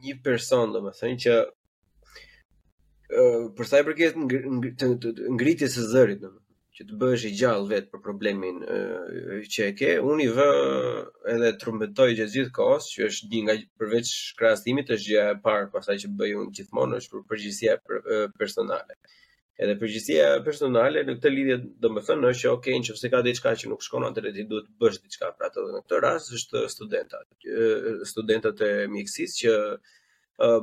Një person domethënë që uh, Për sa i përket Ngritjes së zërit domethënë Që të bëhesh i gjallë vetë për problemin uh, Që e ke Unë e vë edhe trumbetoj gjatë gjithë kohës Që është një nga përveç krahasimit është gjëja e parë e asaj që bëj unë gjithmonë është përgjegjësia personale Edhe përgjegjësia personale në këtë lidhje domethënë është që ok, në qoftë se ka diçka që nuk shkon atëherë ti duhet të bësh diçka për atë dhe në këtë rast është studentët, studentët e mjekësisë që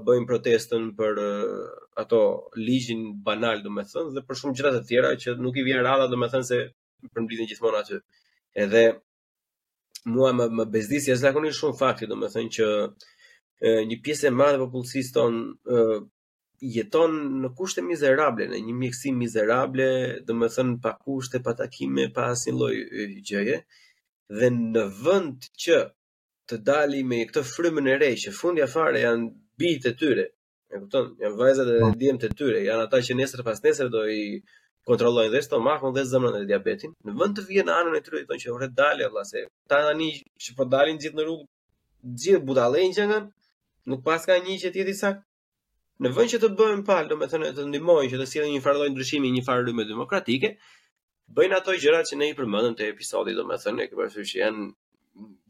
bëjnë protestën për ato ligjin banal domethënë dhe për shumë gjëra të tjera që nuk i vjen radha domethënë se përmblidhen gjithmonë aty. Edhe mua më, më bezdis jashtëzakonisht shumë fakti, domethënë që e, një pjesë e madhe e popullsisë tonë jeton në kushte mizerable, në një mjekësi mizerable, domethënë pa kushte, pa takime, pa asnjë lloj gjëje, dhe në vënd që të dalin me këtë frymën e re, që fundja fare janë bijtë e tyre, e kupton, janë vajzat e po. djemtë e tyre, janë ata që nesër pasnesër do i kontrollojnë dhe stomakun dhe zëmrën dhe diabetin, në vënd të vijnë në anën e tyre, i thonë që ore dale, lale, se tani që po dalin të gjithë në rrugë, gjithë budallenj që janë, nuk paska një që të jetë i saktë. Në vend që të bëhen palë, domethënë të ndihmojnë që të sjellin një farë ndryshimi, një farë rrymë demokratike, bëjnë ato gjëra që ne i përmendëm te episodi, domethënë që janë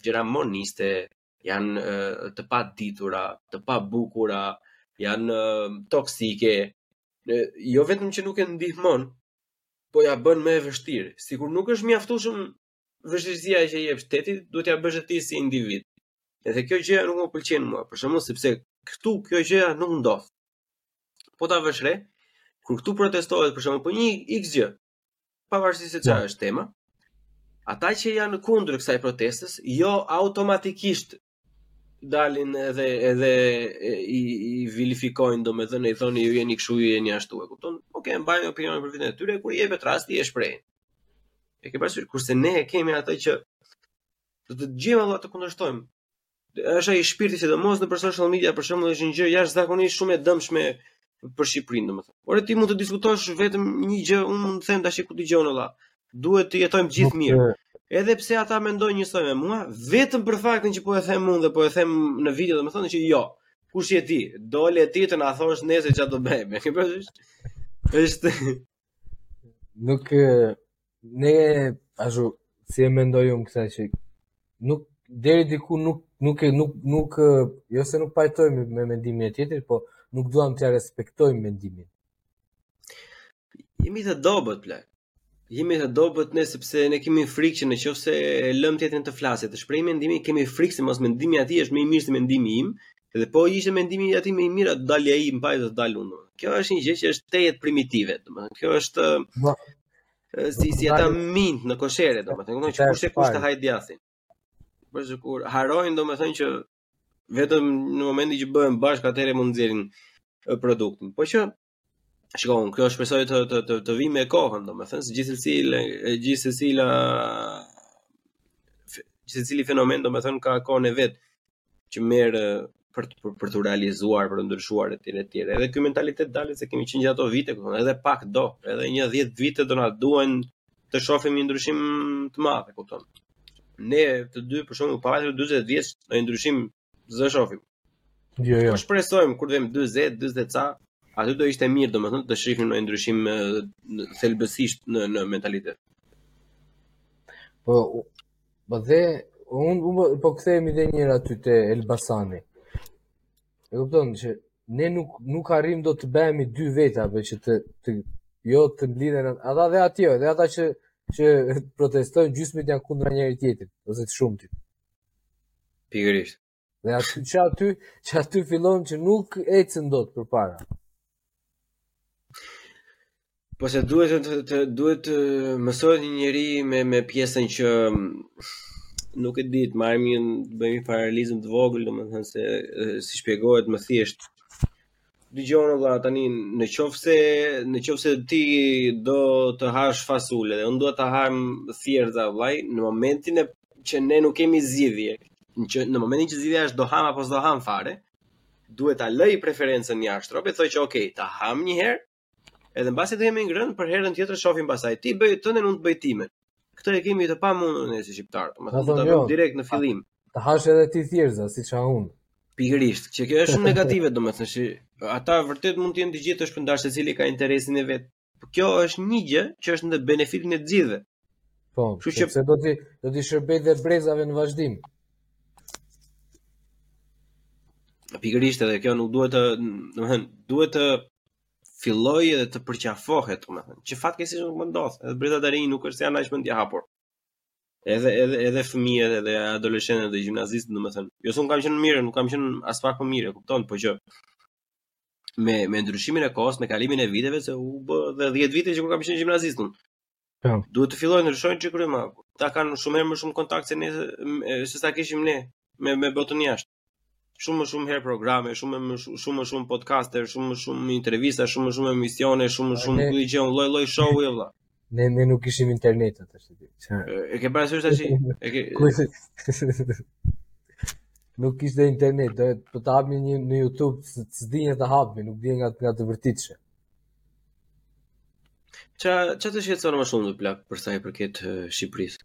gjëra moniste, janë të paditura, të pabukura, janë toksike. Jo vetëm që nuk e ndihmon, po ia bën më të vështirë. Sikur nuk është mjaftueshëm vështirësia që i jep shteti, duhet t'ia bësh ti si individ. Edhe kjo gjëja nuk më pëlqen mua, për shembull sepse këtu kjo gjëja nuk ndodh. Po ta vësh re, kur këtu protestohet për shembull për një X gjë, pavarësisht se çfarë është tema, ata që janë kundër kësaj protestës, jo automatikisht dalin edhe edhe i, i vilifikojnë domethënë i thonë ju jeni kështu ju jeni ashtu e kupton ok mbajnë opinionin për veten e tyre kur i jepet rasti e shprehin e ke parasysh kurse ne kemi atë që do të gjejmë allaj të kundërshtojmë është ai shpirti sidomos në social media për shembull është një gjë jashtëzakonisht shumë e dëmshme për Shqipërinë domethënë. Ore ti mund të diskutosh vetëm një gjë, unë mund të them tashi që dëgjo o vlla. Duhet të jetojmë gjithë mirë. Edhe pse ata mendojnë njësoj me mua, vetëm për faktin që po e them unë dhe po e them në video domethënë që jo. Kush je ti? Dole ti të na thuash neve çfarë do bëjmë. Është nuk ne ashtu si e mendoj unë është ajo që nuk deri diku nuk nuk e nuk nuk jo se nuk pajtohemi me mendimin e tjetrit, po nuk duam ta respektojmë mendimin. Jemi të dobët plak. Jemi të dobët ne sepse ne kemi frikë që në qoftë se e lëmë tjetrin të flasë, të shprehë mendimin, kemi frikë se mos mendimi i atij është më i mirë se mendimi im, Dhe po ishte mendimi i atij më i mirë të dalë ai në pah jo të dalë unë. Kjo është një gjë që është tejet primitive, domethënë kjo është si si ata minjtë në koshere, domethënë kupton që kush e kush të hajë djathin. Por sikur harrojnë domethënë që vetëm në momentin që bëhen bashkë atëherë mund të nxjerrin produktin. Po që Shikon, kjo është shpresoj të të të, të vijë me kohën, domethënë, se gjithse gjithsecila gjithsecili fenomen domethënë ka kohën e vet që merr për të, për, për t'u realizuar, për t'u ndryshuar etj etj. Edhe ky mentalitet do dalë se kemi qenë gjithë ato vite, kupton, edhe pak do, edhe një 10 vite do na duhen të shohim një ndryshim të madh, kupton. Ne të dy për shembull pa 40 vjeç një ndryshim S'do shofim. Jo, jo. Po shpresojmë kur të vemi 40, 40 e ca, aty do ishte mirë, domethënë të shihim një ndryshim thelbësor në në mentalitet. Po po dhe un un po, po kthehemi edhe një herë aty te Elbasani. E kupton që ne nuk nuk arrijmë dot të bëhemi dy veta apo që të të jo të mblidhen ata dhe atje, dhe ata që që protestojnë gjysmët janë kundra njëri-tjetrit ose të shumtit. Pikërisht. Dhe aty që aty, që aty fillon që nuk ecën dot përpara. Po se duhet të, të duhet të mësohet një njeri me me pjesën që nuk e di të marrim një bëjmë një paralelizëm të vogël, domethënë se si shpjegohet më thjesht Dëgjo vëlla tani në qoftë se në qoftë se ti do të hash fasule dhe unë duhet të ham thjerza vëllai në momentin që ne nuk kemi zgjidhje në që në momentin që zgjidhja është do ham apo s'do ham fare duhet ta lë preferencën jashtë robi e thotë që ok ta ham një herë Edhe mbasi të kemi ngrënë për herën tjetër shohim pastaj. Ti bëj tënden unë bëj timen. Këtë e kemi të pamundur ne si shqiptarë, do të thonë jo, direkt në fillim. Të hash edhe ti thjerza siç ha unë. Pikërisht, që kjo është shumë negative domethënë se ata vërtet mund të jenë të gjithë të shpërndarë secili ka interesin e vet. Po kjo është një gjë që është në benefitin e të gjithëve. Po, kështu që se do t'i do t'i shërbejë dhe brezave në vazhdim. Pikërisht edhe kjo nuk duhet të, domethënë, duhet të fillojë edhe të përqafohet, domethënë, që fatkeqësisht nuk po ndodh. Edhe brezat e rinj nuk është se janë aq mendjehapur. Edhe edhe edhe fëmijët, edhe adoleshentët dhe gjimnazistët, domethënë, jo se un kam qenë mirë, nuk kam qenë aspak më mirë, e kupton, po që me me ndryshimin e kohës, me kalimin e viteve se u bë dhe 10 vite që kur kam qenë gjimnazist un. Po. Duhet të fillojnë të ndryshojnë çik rryma. Ata kanë shumë herë më shumë kontakt se ne se sa kishim ne me me botën jashtë. shumë më shumë herë programe, shumë më shumë shumë më shumë podcaste, shumë më shumë intervista, shumë më shumë emisione, shumë më shumë ky gjë, lloj lloj show-i vëlla. Ne ne nuk kishim internet atë tash. E ke parasysh tash? E ke Nuk kishte internet, do të po të hapje një në YouTube, s'dije të hapje, nuk dije nga nga të vërtiteshe. Ça, ça të shqetëson më shumë dhe plak përsa i përket Shqipërisë?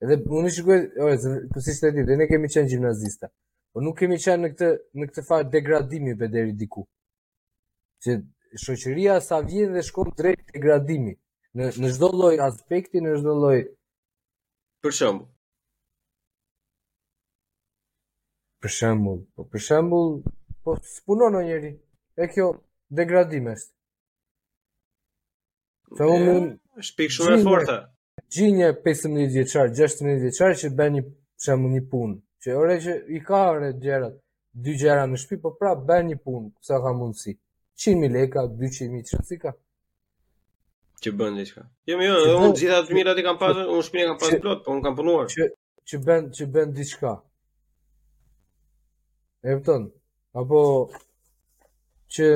Edhe unë shikoj, ore, se po si, dhe ne kemi qenë gjimnazista. Po nuk kemi qenë në këtë në këtë farë degradimi për deri diku. Që shoqëria sa vjen dhe shkon drejt degradimit në në çdo lloj aspekti, në çdo lloj për shembull. Për shembull, po për shembull, po s'punon njeri. E kjo degradim është. Sa unë shpik shumë e fortë. gjej një 15 vjeçar, 16 vjeçar që bën një shembull një punë, që ore që i ka ore gjërat, dy gjëra në shtëpi, po prap bën një punë, sa ka mundësi. 100.000 lekë, 200.000 çfarë si ka? Që bën diçka. Jo, jo, unë gjithë të mirat i kam pasur, unë shpinë kam pasur plot, po unë kam punuar. Që që bën që bën diçka. E kupton. Apo që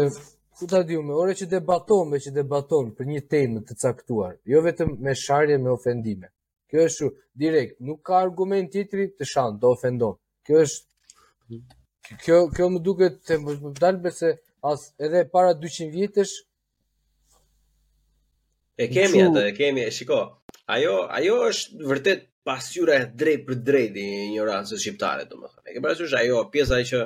ku ta di unë ore që debaton me që debaton për një temë të caktuar, jo vetëm me sharje me ofendime. Kjo është shu, direkt, nuk ka argument tjetri të shan, të ofendon. Kjo është kjo kjo më duket se më dalldisje as edhe para 200 vjetësh E kemi atë, e kemi, e shiko. Ajo, ajo është vërtet pasqyra e drejtpërdrejtë e injorancës shqiptare, domethënë. E ke parasysh ajo pjesa që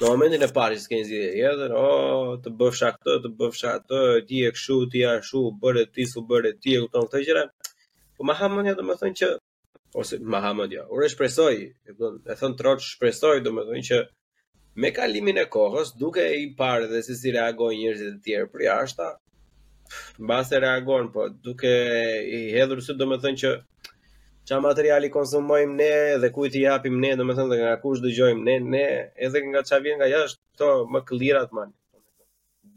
në momentin e parë që s'ke zgjidhje tjetër, o, oh, të bëfsha këtë, të bëfsha atë, ti kshu, ti ashtu, bëre ti, s'u bëre ti, e kupton këto gjëra. Po ma ha mendja domethënë që ose ma ha mendja. Unë shpresoj, domethënë, e them troç, shpresoj domethënë që me kalimin e kohës, duke i parë dhe se si reagojnë njerëzit e tjerë përjashta, mbase reagon, po duke i hedhur sytë domethënë që ça materiali konsumojmë ne dhe kujt i japim ne, domethënë dhe nga kush dëgjojmë ne, ne edhe nga ça vjen nga jashtë, këto më këllirat më.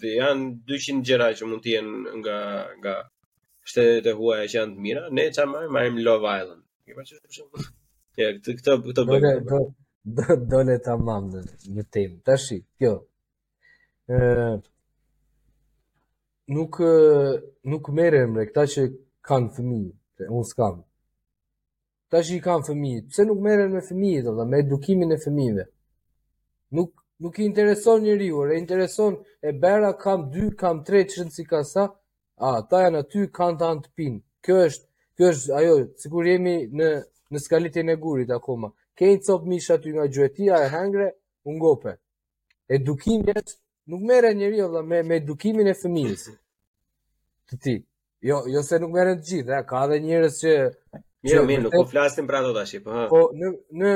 dhe janë 200 gjëra që mund të jenë nga nga shtetet e huaja që janë të mira, ne çfarë marrim? Marrim Love Island. Ke parasysh për shembull? Ja, këtë këtë këtë bëj. Dole do do dole tamam në temë. Tashi, kjo. ë Nuk nuk merrem me këta që kanë fëmijë, unë s'kam. ata që i kanë fëmijët. Pse nuk merren me fëmijët dhe me edukimin e fëmijëve? Nuk nuk i intereson njeriu, ore, intereson e bëra kam 2, kam 3 çuna, s'i ka sa, ata janë aty kanë të hanë të pinë. Kjo është, kjo është ajo, sikur jemi në në paleolitin e gurit akoma. Ke një copë mish aty nga gjuetia e hëngre, u ngope. Edukimi është Nuk merret njeri vëlla me me edukimin e fëmijës. Të ti. Jo, jo se nuk merren të gjithë, eh, ka edhe njerëz që Mirë, mirë, nuk po flasim për ato tash, po. Po në në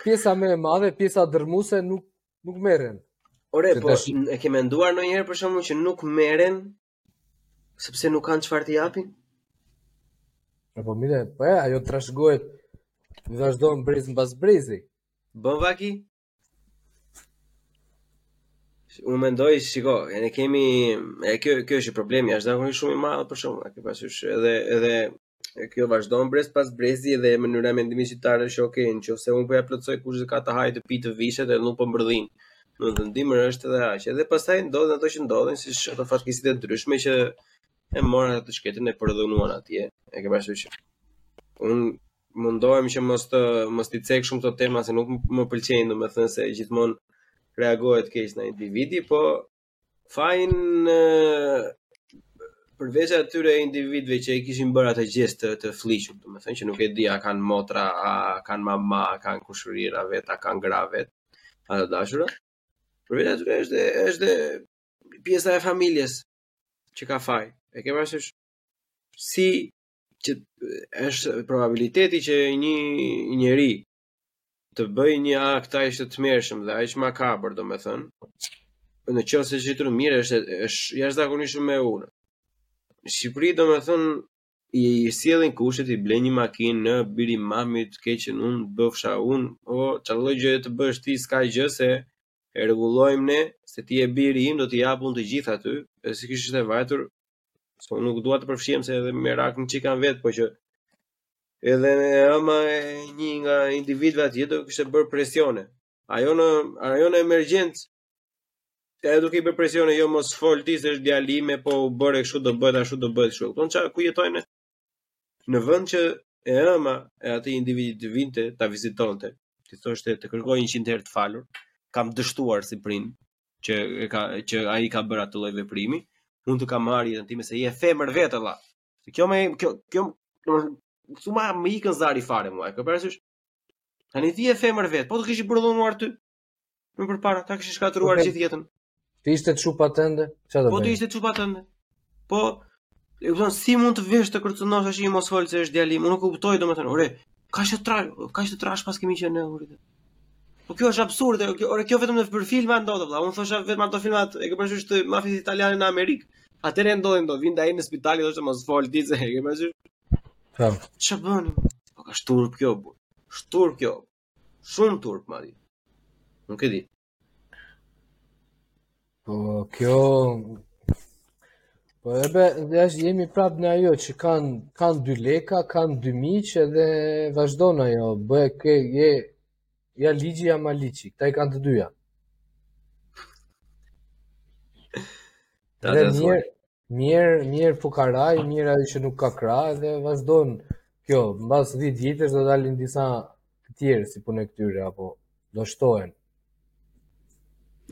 pjesa më e madhe, pjesa dërmuese nuk nuk merren. Ore, po tash... e ke menduar ndonjëherë për shembull që nuk merren sepse nuk kanë çfarë të japin? Po mirë, po ajo trashëgohet vazhdon brez mbas brezi. Bën vaki? Unë mendoj, shiko, e ne kemi e kjo kjo është një problem jashtëzakonisht shumë i madh për shembull, e ke parasysh edhe edhe e kjo vazhdon brez pas brezi dhe mënyra e mendimit shqiptar është ok, nëse unë po ja plotësoj kush ka të hajë të pijë të vishet dhe nuk po mërdhin në dimër, është edhe aq. Edhe pastaj ndodhin ato që ndodhin, si ato fatkeqësitë e ndryshme që e morën atë të shkretën e përdhunuan atje. E ke parasysh? Unë mundohem që mos të mos t'i cek shumë këto tema se nuk më pëlqejnë, domethënë se gjithmonë reagohet keq një individ, po fajin përveç atyre individëve që e kishin bërë atë gjest të, të flliqur, domethënë që nuk e di a kanë motra, a kanë mama, a kanë kushërira vet, a kanë gra vet, a të dashura. Përveç atyre është është pjesa e familjes që ka faj. E ke parasysh si që është probabiliteti që një njeri të bëj një akt aq të tmerrshëm dhe aq makabër, domethënë, në qoftë se rritur mirë është është jashtëzakonisht shumë e ulët. Në Shqipëri domethënë i sjellin kushtet i blen një makinë i biri mamit të keqen un bëfsha un o çfarë gjë të bësh ti s'ka gjë se E rregullojmë ne, se ti je biri im, do t'i jap unë të gjitha aty, edhe si kishte vajtur, se unë nuk dua të përfshihem se edhe merakun që kanë vetë, po që edhe e ëma e një nga individëve atje do kishte bërë presione. Ajo në ajo në emergjencë duke bërë presione jo mos fol ti se është djali im, po u bëre kështu do bëhet ashtu do bëhet kështu. Kupton që ku jetojnë? Në vend që e ëma e atij individi të vinte ta vizitonte, t'i thoshte të kërkoj 100 herë të falur, kam dështuar si prind që e ka që ai ka bërë atë lloj veprimi, mund ta kem marrë jetën time se je femër vetë valla. Kjo më kjo kjo su ma më ikën zari fare mua, e ke parasysh? Ta ni ti je femër vetë, po të kishin përdhunuar ty. Më përpara, ta kishte shkatërruar gjithë jetën. Të ishte çupa tënde? Po të ishte çupa tënde. Po, e kupton, si mund të vesh të kërcënosh, t'i mos fol se është djali im, nuk kuptoj domethënë, ore, kaq të trashë, kaq të trashë paskemi qenë ore. Po kjo është absurde, kjo, ore, kjo vetëm nëpër filma ndodh, vëlla, unë thosha vetëm ato filmat e ke parasysh të mafies italiane në Amerikë, atëherë ndodhte, do vinte ai në spital, dhe thoshte mos fol ti se e ke parasysh. Ça bën? Po kaq turp kjo, bo. Është turp kjo. Shumë turp madje. Nuk e di. Po kjo Po e be, dhe është jemi prapë në ajo që kanë kanë dy leka, kanë dy miq dhe vazhdon ajo, bëhe ke je ja ligji ja Maliqi, këta i kanë të dyja. Ta dhe mirë, Mirë, mirë fukaraj, mirë ai që nuk ka krah dhe vazhdon kjo, mbas 10 vjetësh do dalin disa të tjerë si punë këtyre apo do shtohen.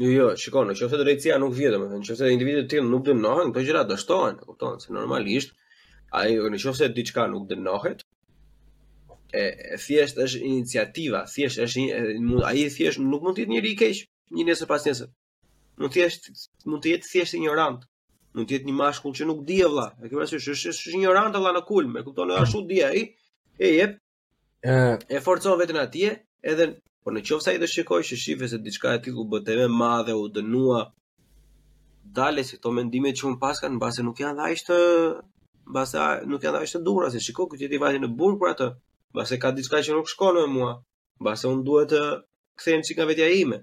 Jo, jo, shikon, në qoftë se drejtësia nuk vjen, domethënë, në qoftë se individë të tillë nuk dënohen, këto gjëra do shtohen, e kupton, se normalisht ai në qoftë se diçka nuk dënohet, e, e thjesht është iniciativa, thjesht është një ai thjesht nuk mund të jetë njeri keq, një nesër pasnesër. Mund thjesht mund të jetë thjesht injorant. Mund të jetë një mashkull që nuk di e vëlla. E ke parasysh, është është është injorant vëlla në kulm, e kupton ashtu di ai. E jep. E e forcon veten atje, edhe po në qoftë se ai do shikojë se shife se diçka e tillë u bë e madhe, u dënua. Dale se këto mendime që un paskam mbase nuk janë dhe aq të mbase nuk janë dhe aq të duhura, se shiko që tjetri vajti në burg për atë. Mbase ka diçka që nuk shkon me mua. Mbase un duhet të kthehem çik nga vetja ime.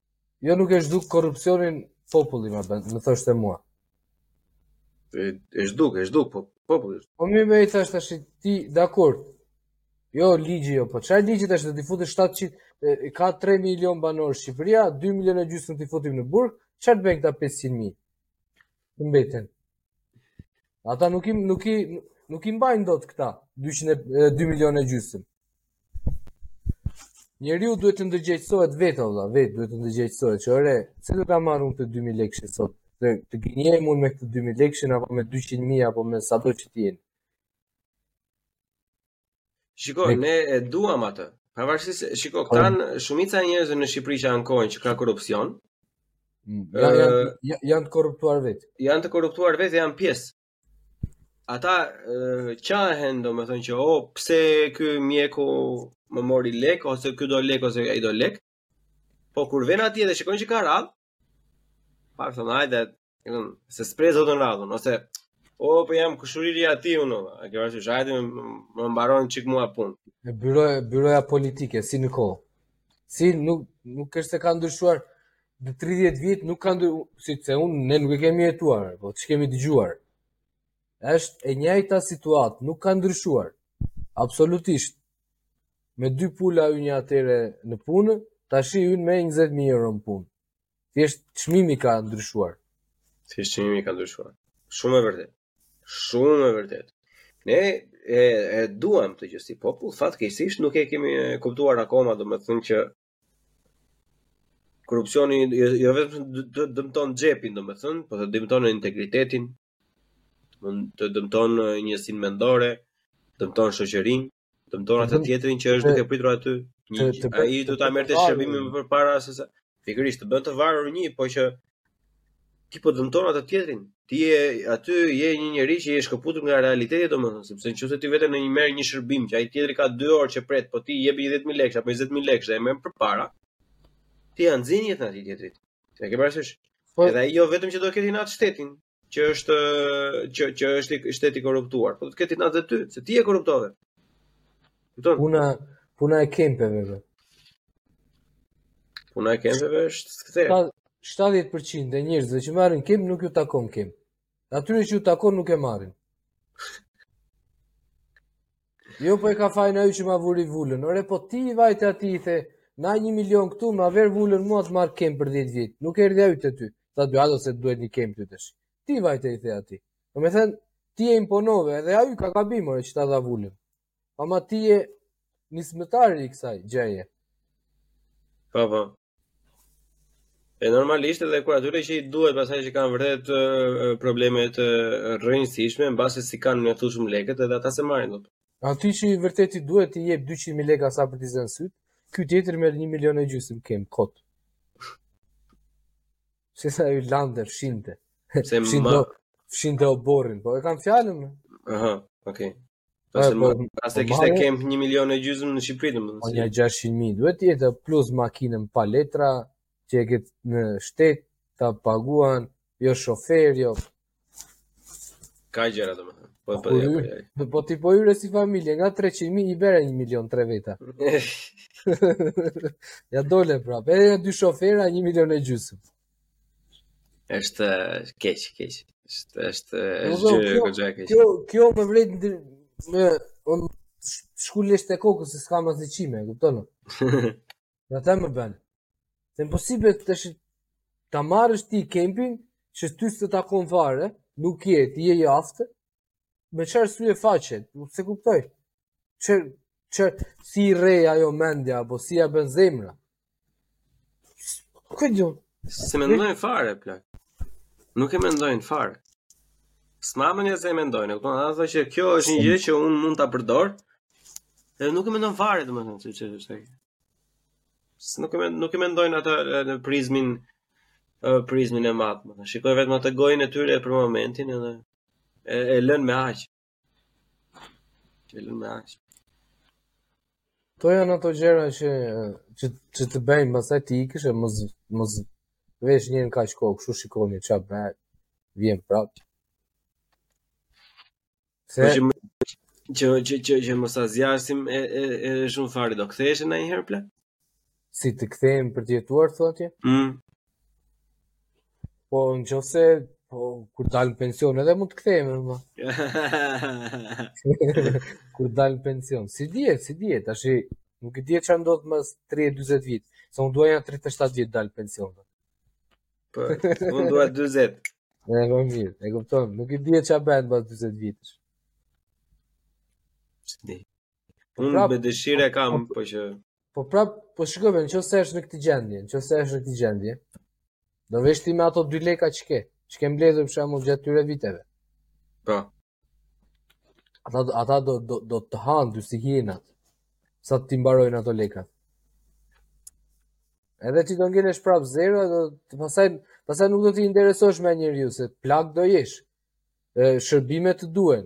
Jo nuk e zhduk korrupsionin populli më bën, më thoshte mua. E, e zhduk, e zhduk po, populli. Po mirë i thash tash ti dakord. Jo ligji jo, po çfarë ligji tash do t'i futim 700 ka 3 milion banorë Shqipëria, 2 milion e gjysmë t'i futim në burg, çfarë të bëjnë këta 500 mijë? që mbeten. Ata nuk i nuk i nuk i mbajnë dot këta 2 milionë e gjysmë. Njeriu duhet të ndërgjegjësohet vetë vëlla, vetë duhet të ndërgjegjësohet që ore, pse do ta marr unë këtë 2000 lekësh sot? Të, të gënjej unë me këtë 2000 lekësh apo me 200 mijë apo me sado që të jenë. Shiko, ne, ne e duam atë. Pavarësisht se shiko, po. ka shumica e njerëzve në Shqipëri që ankohen që ka korrupsion. Mm, ja, ja, ja, janë të korruptuar vetë. Janë të korruptuar vetë, janë pjesë. Ata e, qahen, domethënë që, o, oh, pse ky mjeku më mori lek, ose ky do lek, ose ai do lek. Po kur ven atje dhe shikojnë që ka radhë, Po thonë hajde, se s'pres dot radhën, ose, o, për po jam kushëriri i atij, unë, a kjo është hajde, më mbaron çik mua punë. E byroja, byroja politike, si në kohë. Si nuk, nuk është se ka ndryshuar, në 30 vjetë nuk ka ndryshuar, se si unë, ne nuk e kemi jetuar, po që kemi dëgjuar. është e njëjta situatë, nuk ka ndryshuar, absolutisht. Me dy pula hyn atëhere në punë, tashi hyn me 20000 euro në punë. Thjesht çmimi ka ndryshuar. Thjesht çmimi ka ndryshuar. Shumë e vërtetë. Shumë e vërtetë. Ne e, e duam këtë gjë si popull, fatkeqësisht nuk e kemi kuptuar akoma, domethënë që korrupsioni jo, jo vetëm dëmton xhepin, domethënë, por të dëmton integritetin, të dëmton njësinë mendore, dëmton shoqërinë, dëmton atë tjetrin që është duke pritur aty. Një ai do ta merrte shërbimin më përpara se sa pikërisht të bën të varur një, po që ti po dëmton atë tjetrin. Ti je aty je një njeri që je shkëputur nga realiteti domethënë, sepse nëse ti vetëm në një merr një shërbim që ai tjetri ka 2 orë që pret, po ti jep 10000 lekë apo 20000 lekë dhe e merr përpara. Ti ia nxin jetën atij tjetrit. E ke parasysh? Po edhe ai jo vetëm që do të ketë inat shtetin, që është që që është shteti korruptuar, po do të ketë inat vetë ty, se ti e korruptove. Kupton? Puna puna e kempeve. Dhe. Puna e kempeve është kjo. 70% e njerëzve që marrin kemp nuk ju takon kemp. Atyre që ju takon nuk e marrin. Jo po e ka fajin ai që ma vuri vullën. Ore po ti i vajte atij i the, na një milion këtu, ma vër vullën mua të marr kemp për 10 vjet. Nuk erdhi ai te ty. Tha di atë se të duhet një kemp ty tashi. Ti i vajte i the atij. Domethënë, ti e imponove edhe ai ka gabim ore që ta dha vullën. Po ama ti je nismëtari i kësaj gjëje. Po po, po. Po. E normalisht edhe kur atyre që i duhet pastaj që kanë vërtet probleme të rrënjësishme, mbase s'i kanë mjaftueshëm leket edhe ata s'e marrin dot. Atij që i vërtet i duhet i jep 200.000 lekë sa për t'i zënë sytë, ky tjetri merr 1 milion e gjysmë kemp, kot. Se sa ju lëndoi, fshinte. Se fshinte, ma... fshinte oborrin, po e kam fjalën. Aha, okej. Okay. Po se më pas e kishte kemp 1 milion e gjysmë në Shqipëri domethënë. Po ja 600 mijë duhet të jetë plus makinën pa letra që e ke në shtet ta paguan jo shofer jo ka gjëra domethënë. Po po ja. Po, po ti po hyre si familje nga 300 mijë i bëre 1 milion tre veta. ja dole prapë. Edhe dy shofera 1 milion e gjysmë. Është keq, keq. Është është është gjë goxha keq. Kjo kjo më vret në më i shkul lesht e kokës se s'kam asnjë qime, e kupton? Ma ta më bën. Se impossible tashi ta marrësh ti kempin, që ty s'të takon fare, nuk je, ti je i aftë, Me çfarë sy e faqe? Nuk s'e kuptoj. Çe çe si rri ajo mendja apo si ia bën zemra? Ku di unë? S'e mendojnë fare plak. Nuk e mendojnë fare. S'ma merr mendja se e mendojnë, kupton? Ata thonë që kjo është një gjë që unë mund ta përdor. Edhe nuk e mendon fare domethënë se ç'është është ai. Se nuk e mend, nuk e mendojnë ata e, në prizmin e, prizmin e madh, domethënë. Shikojnë vetëm atë gojën e tyre për momentin edhe E, e lën me aq. E lën me aq. Këto janë ato gjëra që që që të bëjnë pastaj të ikësh e mos mos vish një herë në kaq kohë, kështu shikon ça bëhet. Vjen prap. Se po që më që që që, që mos e zgjasim e e e shumë fare do kthehesh ndonjëherë plak. Si të kthehem për të jetuar, thua ti? Mm. Po, në qoftë se, po, kur dal në pension, edhe mund të kthehem, më. kur dal në pension. S'i dihet, s'i dihet, tash nuk i dihet ça ndodh me 30-40 vite. Se unë dua dhe nja 37 vite të dal në pension. Po, unë dua 40. E, e, po, mirë, e, e, nuk i dihet ça bëhet mbas 40 vitesh. Që Po Unë prap, me dëshirë e kam, po, po që... Po prap, po shikove, në qoftë se është në këtë gjendje, në qoftë se është në këtë gjendje, do vesh ti me ato dy leka që ke, që ke mbledhur për shembull gjatë këtyre viteve. Po. Ata, ata do, do, do të hanë ty si hienat, sa të të mbarojnë ato leka. Edhe ti do ngelesh prap zero, do të pasaj, pasaj nuk do t'i interesosh më njeriu, se plak do jesh, shërbime të duhen,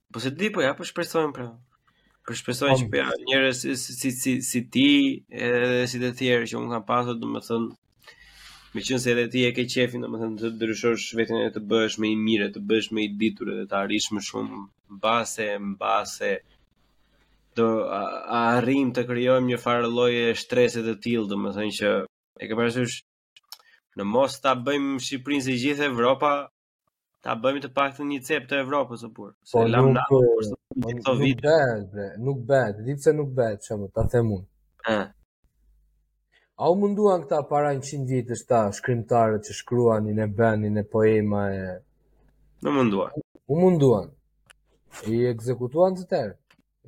Po s'e di po ja po shpresojmë pra. Po shpresojmë që po ja njerëz si si si si ti edhe si të tjerë që unë kam pasur domethënë meqenëse edhe ti e ke qejfin domethënë të ndryshosh veten e të bëhesh më i mirë, të bëhesh më i ditur dhe të arrish më shumë mbase mbase do arrijmë të krijojmë një farë lloj shtrese të tillë domethënë që e ke parasysh në mos ta bëjmë Shqipërinë si gjithë Evropa Ta bëjmë të paktën një cep të Evropës o burrë. Po lam nuk, lam, por së të bëjmë këto vite. Nuk bëhet, bre, nuk bëhet, di pse nuk bëhet, ça më, ta them unë. Ëh. A u munduan këta para 100 vitesh ata shkrimtarët që shkruanin e bënin e poema e U munduan. U munduan. I ekzekutuan të tërë.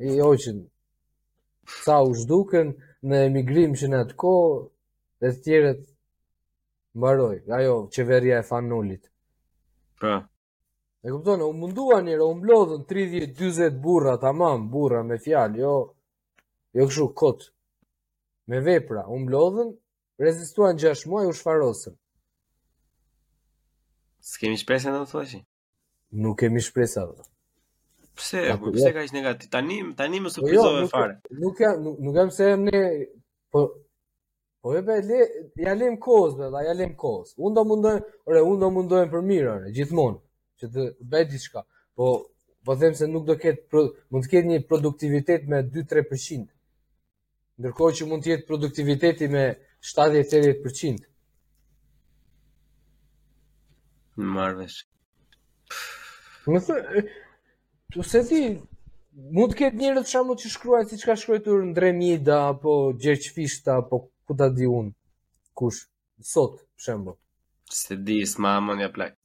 I hoqën. Sa u zhdukën në emigrim që në atë kohë, dhe të tjerët Mbaroi, ajo qeveria e Fan Nolit. Pra. E kupton, u munduan një herë, u mblodhën 30-40 burra, tamam, burra me fjalë, jo, jo kështu, kot, me vepra, u mblodhën, rezistuan 6 muaj, u shfarosën. S'kemi shpresa ne ti thua që? Nuk kemi shpresa. Pse, po, po pse kaq negativ? Tani tani më po, jo, surprizove fare. Nuk jam nuk, nuk jam se ne po Po e be, le, ia lëmë kohës, be, ia lëmë kohës. Unë do mundohem, ore, unë do mundohem për mirë, ore, gjithmonë, që të bëj diçka. Po, po them se nuk do ketë, mund të ketë një produktivitet me 2-3%. Ndërkohë që mund të jetë produktiviteti me 70-80%. Marr vesh. Më thë, po se ti, mund të ketë njerëz shembull që shkruajnë siç ka shkruajtur Ndre Mjeda, apo Gjergj Fishta, apo ku ta di unë, kush. sot, për shembull. Se di s'ma mban mendja plak.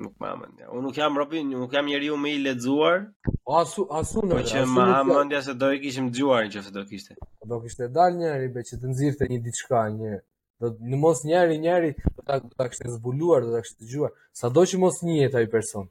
Nuk ma mban mendja. Unë nuk jam robi, unë nuk jam njeriu më i lexuar. Asu asu në. Po që më ha mendja se do i kishim dëgjuar nëse do kishte. Po do kishte dalë njëri be që të nxirrte një diçka, një do në mos njëri njëri do ta do ta kishte zbuluar, do ta kishte dëgjuar. Sado që mos njihet ai person.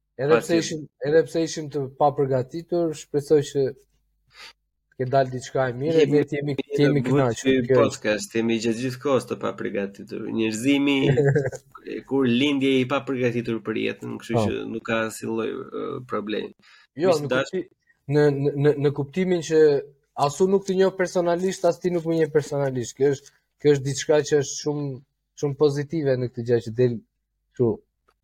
Edhe pse ishim, edhe pse ishim të papërgatitur, shpresoj që të ketë dalë diçka e mirë, dhe të jemi të jemi kënaqur. Te ky podcast jemi gjatë gjithë kohës të papërgatitur. Njeriu kur lind është i papërgatitur për jetën, kështu po. që nuk ka asnjë lloj problemi. Jo, në, dash... në në në kuptimin që asu nuk të njoh personalisht, as ti nuk më njeh personalisht. Kjo është kjo është diçka që është shumë shumë pozitive në këtë gjë që del kështu.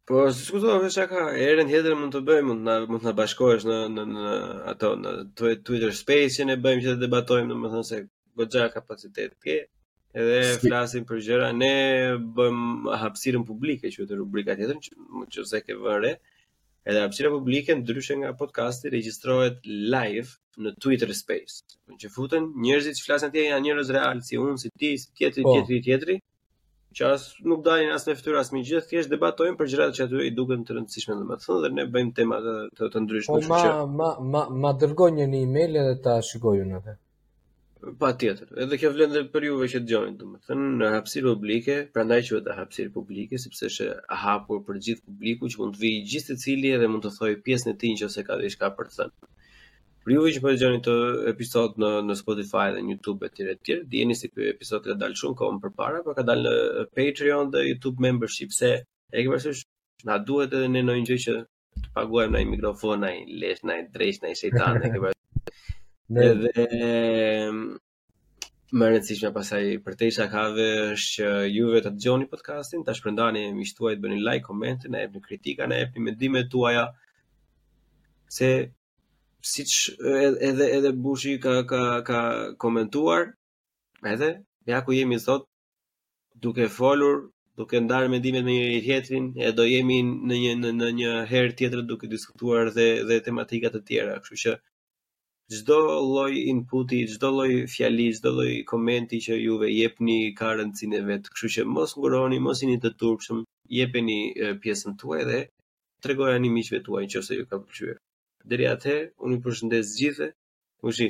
Po, s'diskutohet, shaka, herën tjetër mund të bëjmë, mund na mund të na bashkohesh në në në ato në Twitter Space që ne bëjmë që të debatojmë, domethënë se goxha kapacitet ke. Edhe si. flasim për gjëra, ne bëjmë hapësirën publike që është rubrika tjetër, që nëse ke vënë re, Edhe hapësira publike ndryshe nga podcasti regjistrohet live në Twitter Space. Që futen njerëzit që flasin atje janë njerëz real si unë, si ti, si tjetri, po. tjetri, tjetri që as nuk dalin as me fytyrë as me gjë, thjesht debatojnë për gjërat që atyre i duken të rëndësishme domethënë dhe ne bëjmë tema të të, të ndryshme, po, kështu që ma ma ma dërgo në email edhe ta shikoj unë atë. Patjetër, edhe kjo vlen dhe për juve që dëgjoni, domethënë në hapësirë publike, prandaj quhet hapësirë publike sepse është e hapur për gjithë publikun që mund të vijë gjithsecili dhe mund të thojë pjesën e tij nëse ka diçka për të thënë. Për juve që po dëgjoni këtë episod në në Spotify dhe në YouTube etj etj, dijeni se ky episod ka dalë shumë kohë më parë, por ka dalë në Patreon dhe YouTube membership se e ke parasysh na duhet edhe ne ndonjë gjë që të paguajmë naj mikrofon, naj lesh, naj dreq, naj shejtan, e ke parasysh. Dhe më e rëndësishme pastaj përtej shakave është që juve ta dëgjoni podcastin, ta shpërndani te miqtë tuaj të bëni like, komente, na jepni kritika, na jepni mendimet tuaja, se si që edhe, edhe Bushi ka, ka, ka komentuar, Edhe, ja ku jemi sot, duke folur, duke ndarë mendimet me njëri-tjetrin, e do jemi në një në, në një herë tjetër duke diskutuar dhe dhe tematika të tjera, kështu që çdo lloj inputi, çdo lloj fjali, çdo lloj komenti që juve jepni ka rëndësinë e vet. Kështu që mos nguroni, mos jini të turpshëm, jepeni pjesën tuaj dhe tregojani miqve tuaj nëse ju ka pëlqyer. Deri atëherë, unë ju përshëndes gjithëve. Bushi.